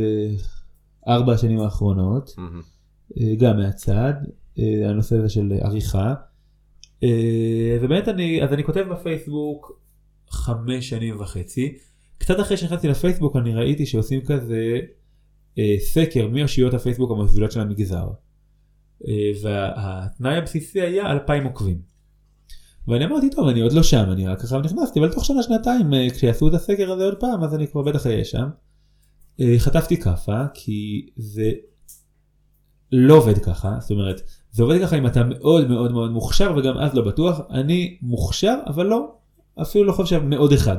S3: בארבע השנים האחרונות. אה, גם מהצד, אה, הנושא הזה של עריכה. ובאמת אני, אז אני כותב בפייסבוק חמש שנים וחצי. קצת אחרי שנכנסתי לפייסבוק אני ראיתי שעושים כזה אה, סקר מי אושיות הפייסבוק המובילות של המגזר. אה, והתנאי הבסיסי היה 2,000 עוקבים. ואני אמרתי טוב אני עוד לא שם אני רק עכשיו נכנסתי אבל תוך שנה שנתיים אה, כשיעשו את הסקר הזה עוד פעם אז אני כבר בטח אהיה שם. אה, חטפתי כאפה כי זה לא עובד ככה, זאת אומרת, זה עובד ככה אם אתה מאוד מאוד מאוד מוכשר וגם אז לא בטוח, אני מוכשר אבל לא, אפילו לא חושב מאוד אחד.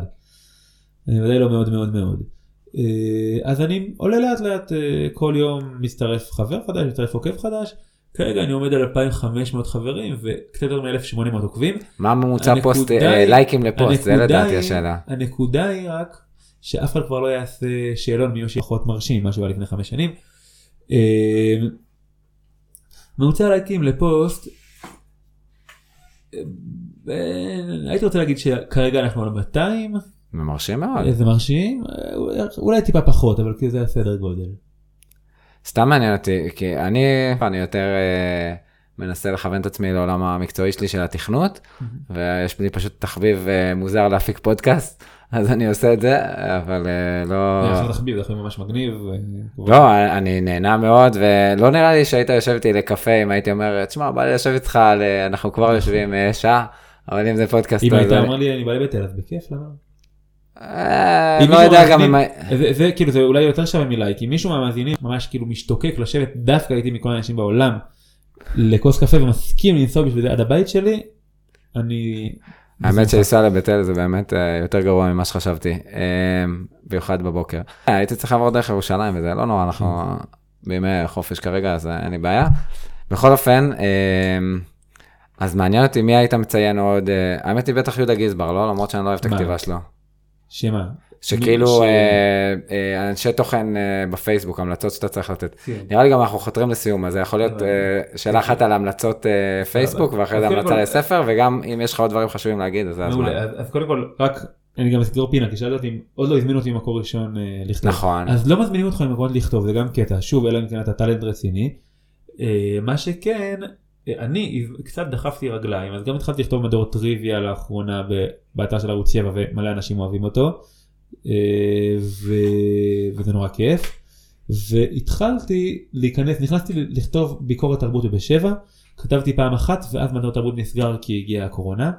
S3: אני ודאי לא מאוד מאוד מאוד. אה, אז אני עולה לאט לאט אה, כל יום מצטרף חבר חדש, מצטרף עוקב חדש, כרגע אני עומד על 2,500 חברים וקצת יותר מ-1,800 עוקבים.
S2: מה ממוצע
S3: הנקודה
S2: פוסט,
S3: היא-
S2: אה, לייקים לפוסט, זה לדעתי
S3: היא-
S2: השאלה.
S3: הנקודה היא רק שאף אחד כבר לא יעשה שאלון מי שפחות מרשים, מה שהיה לפני חמש שנים. אה, ממוצע לייקים לפוסט, אה, הייתי רוצה להגיד שכרגע אנחנו על 200,
S2: זה מרשים מאוד.
S3: זה מרשים, אה, אולי טיפה פחות, אבל כאילו זה הסדר גודל.
S2: סתם מעניין אותי, כי אני, אני יותר אה, מנסה לכוון את עצמי לעולם המקצועי שלי של התכנות, ויש לי פשוט תחביב אה, מוזר להפיק פודקאסט, אז אני עושה את זה, אבל אה, לא...
S3: אחלה תחביב, זה תחביב ממש מגניב. אה,
S2: לא, אני נהנה מאוד, ולא נראה לי שהיית יושב איתי לקפה אם הייתי אומר, תשמע, בא לי לשבת איתך, אנחנו כבר יושבים אה, שעה, אבל אם זה פודקאסט,
S3: אם היית אומר לי אני בא לבית אל אז בכיף למה?
S2: אה, לא יודע גם אם...
S3: זה, כאילו זה אולי יותר שווה מלייק אם מישהו מהמאזינים ממש כאילו משתוקק לשבת דווקא איתי מכל האנשים בעולם לכוס קפה ומסכים לנסוע בשביל זה עד הבית שלי. אני.
S2: האמת שלנסוע לבית אל זה באמת אה, יותר גרוע ממה שחשבתי, אה, במיוחד בבוקר. הייתי צריך לעבור דרך ירושלים וזה לא נורא, אנחנו בימי חופש כרגע, אז אין לי בעיה. בכל אופן, אז מעניין אותי מי היית מציין עוד, האמת היא בטח יהודה גזבר, לא? למרות שאני לא אוהב את? הכתיבה שלו.
S3: שמה?
S2: שכאילו
S3: ש-
S2: אה, אה, אנשי תוכן אה, בפייסבוק, המלצות שאתה צריך לתת.
S3: כן.
S2: נראה לי גם אנחנו חותרים לסיום, אז זה יכול להיות
S3: הבנתי.
S2: אה, שאלה אחת על המלצות אה, פייסבוק, ואחרי זה המלצה
S3: כל-
S2: לספר, וגם אם יש לך עוד דברים חשובים להגיד, אז זה הזמן.
S3: אז, אז קודם כל רק אני גם אסגור פינה כי שאלת אותי אם עוד לא הזמינו אותי ממקור ראשון אה, לכתוב.
S2: נכון.
S3: אז לא מזמינים אותך למקומות לכתוב זה גם קטע שוב אלא אם כן אתה טאלנט רציני. אה, מה שכן אה, אני קצת דחפתי רגליים אז גם התחלתי לכתוב מדור טריוויה לאחרונה באתר של ערוץ 7 ומלא אנשים אוהבים אותו. אה, ו... וזה נורא כיף. והתחלתי להיכנס נכנסתי לכתוב ביקורת תרבות בשבע כתבתי פעם אחת ואז מדור תרבות נסגר כי הגיעה הקורונה.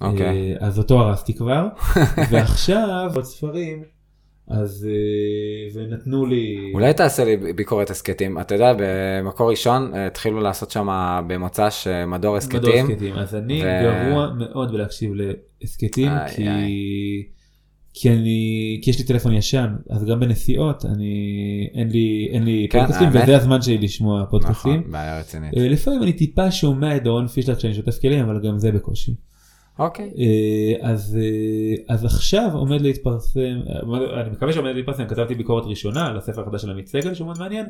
S2: אוקיי.
S3: אה, אז אותו הרסתי כבר ועכשיו עוד ספרים אז אה, ונתנו לי
S2: אולי תעשה לי ביקורת הסכתים. אתה יודע, במקור ראשון אה, התחילו לעשות שם במוצ"ש אה, מדור
S3: מדור
S2: הסכתים.
S3: הסכתים אז אני
S2: ו-
S3: גרוע מאוד בלהקשיב להסכתים
S2: איי,
S3: כי
S2: איי.
S3: כי אני כי יש לי טלפון ישן אז גם בנסיעות אני אין לי אין לי
S2: כן,
S3: פודקאסטים
S2: האמת.
S3: וזה הזמן שלי לשמוע פודקאסטים.
S2: נכון, בעיה רצינית.
S3: לפעמים אני טיפה שומע את דורון פישלר כשאני שוטף כלים אבל גם זה בקושי.
S2: אוקיי.
S3: אה, אז אה, אז עכשיו עומד להתפרסם אה, אני מקווה שעומד להתפרסם כתבתי ביקורת ראשונה על הספר החדש של עמית סגל שהוא מאוד מעניין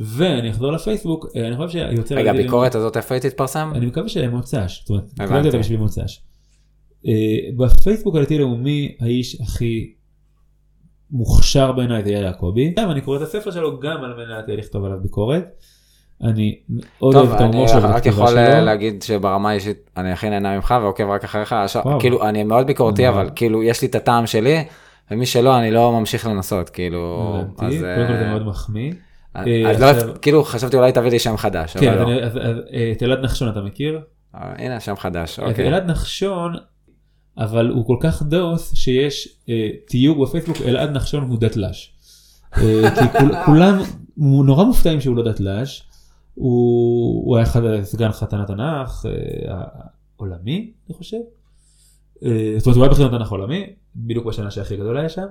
S3: ואני אחזור לפייסבוק אני חושב שיוצא
S2: רגע, הביקורת הזאת איפה היא תתפרסם?
S3: אני מקווה שלמוצ"ש זאת אומרת. כתבתי אותה בשביל מוצ"ש. בפייסבוק הדתי לאומי האיש הכי מוכשר בעיניי זה יאיר יעקבי. גם אני קורא את הספר שלו גם על מנת לכתוב עליו ביקורת. אני מאוד
S2: טוב,
S3: אוהב את ההומור
S2: אני
S3: שלו
S2: רק
S3: והכתיבה
S2: יכול אה. להגיד שברמה האישית אני הכי נהנה ממך ועוקב רק אחריך. כאילו, אני מאוד ביקורתי. אבל כאילו, יש לי את הטעם שלי, ומי שלא, אני לא ממשיך לנסות, כאילו... אז,
S3: קודם כל זה
S2: אה,
S3: מאוד מחמיא.
S2: אז
S3: אה,
S2: לא, כאילו, חשבתי אולי תביא לי שם חדש,
S3: כן,
S2: אבל
S3: אז
S2: לא.
S3: אני- את אלעד נחשון אתה מכיר?
S2: הנה, שם חדש, אוקיי.
S3: אלעד נחשון, אבל הוא כל כך דוס שיש תיוג בפייסבוק אלעד נחשון הוא דתל"ש. כי כול, כולם נורא מופתעים שהוא לא דתל"ש. הוא, הוא היה סגן חתן התנ"ך אה, העולמי אני חושב. אה, זאת אומרת הוא היה בחינות התנ"ך העולמי בדיוק בשנה שהכי גדול היה שם.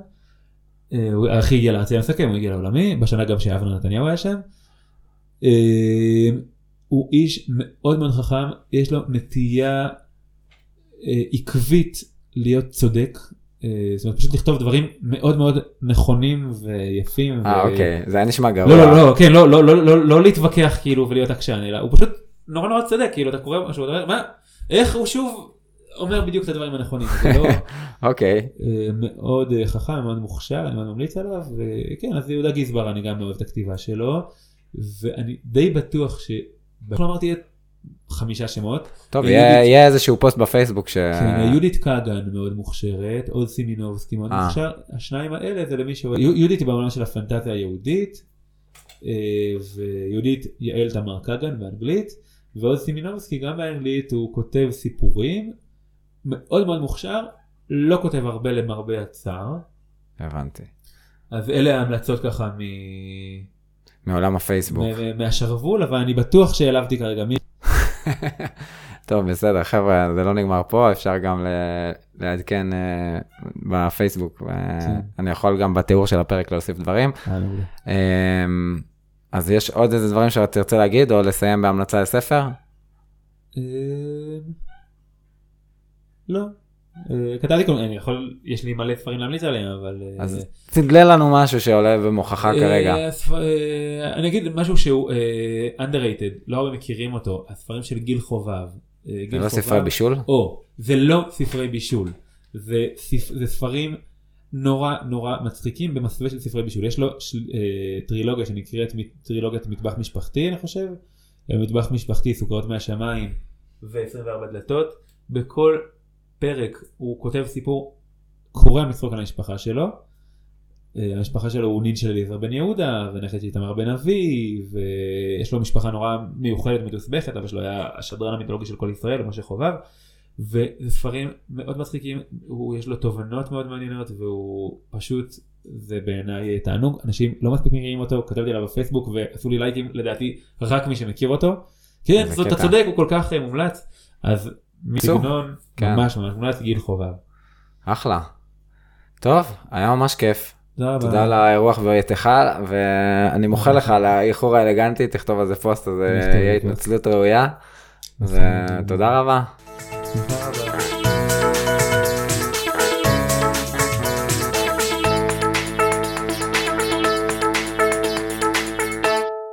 S3: אה, הוא הכי הגיע לארצי המסכם הוא הגיע לעולמי בשנה גם שאבנר נתניהו היה שם. הוא איש מאוד מאוד חכם יש לו נטייה עקבית להיות צודק. אה, זאת אומרת פשוט לכתוב דברים מאוד מאוד נכונים ויפים.
S2: אה,
S3: ו-
S2: אוקיי, זה היה נשמע גרוע.
S3: לא לא לא כן לא לא לא לא לא להתווכח כאילו ולהיות עקשן אלא הוא פשוט נורא נורא צודק כאילו אתה קורא משהו אתה אומר מה איך הוא שוב אומר בדיוק את הדברים הנכונים לא
S2: אוקיי,
S3: אה, מאוד אה, חכם מאוד מוכשר אני מאוד ממליץ עליו וכן אז יהודה גזבר אני גם אוהב את הכתיבה שלו ואני די בטוח ש... לא אמרתי את חמישה שמות.
S2: טוב,
S3: יהודית-
S2: יהיה יהיה איזשהו פוסט בפייסבוק ש...
S3: כן, יהודית כגן מאוד מוכשרת, עוז סימינובסקי מאוד
S2: אה.
S3: מוכשר, השניים האלה זה למי יהו- יהודית היא בעולם של הפנטזיה היהודית, אה, ויהודית יעל תמר כגן באנגלית, ועוז סימינובסקי גם באנגלית הוא כותב סיפורים, מאוד מאוד מוכשר, לא כותב הרבה למרבה הצער,
S2: הבנתי.
S3: אז אלה ההמלצות ככה מ...
S2: מעולם הפייסבוק.
S3: מהשרוול, אבל אני בטוח שהעלבתי כרגע מי...
S2: טוב, בסדר, חבר'ה, זה לא נגמר פה, אפשר גם לעדכן אה, בפייסבוק, ואני יכול גם בתיאור של הפרק להוסיף דברים. אמ, אז יש עוד איזה דברים שאתה תרצה להגיד, או לסיים בהמלצה לספר?
S3: אה, לא. אה, כתבתי כל אני יכול יש לי מלא ספרים להמליץ עליהם אבל אה,
S2: אז תגלה לנו משהו שעולה במוחך
S3: אה,
S2: כרגע.
S3: אה, אני אגיד משהו שהוא אה, underrated לא הרבה מכירים אותו הספרים של גיל חובב. אה,
S2: זה לא ספרי בישול?
S3: או זה לא ספרי בישול זה, ספ... זה ספרים נורא נורא מצחיקים במסווה של ספרי בישול יש לו. אה, טרילוגיה שנקראת טרילוגיית מטבח משפחתי אני חושב מטבח משפחתי, סוכריות מהשמיים ו-24 דלתות. בכל פרק הוא כותב סיפור קורע מצחוק על המשפחה שלו. אה, המשפחה שלו הוא נין של אליעזר בן יהודה ונכד של איתמר בן אבי ויש לו משפחה נורא מיוחדת מתוסבכת אבא שלו היה השדרן המיתולוגי של כל ישראל משה חובב וזה ספרים מאוד מצחיקים הוא יש לו תובנות מאוד מעניינות והוא פשוט זה בעיניי תענוג אנשים לא מספיק מכירים אותו כתבתי עליו בפייסבוק ועשו לי לייקים לדעתי רק מי שמכיר אותו. כן אתה. צודק הוא כל כך אה, מומלץ אז מסגנון
S2: כן.
S3: ממש ממש מומלץ גיל חובב.
S2: אחלה. טוב, היה ממש כיף.
S3: תודה.
S2: תודה על האירוח בביתך, ואני מוחל לך על האיחור האלגנטי, תכתוב על זה פוסט, אז זה
S3: נכתוב
S2: יהיה. התנצלות ראויה. ותודה רבה.
S3: בשמחה רבה.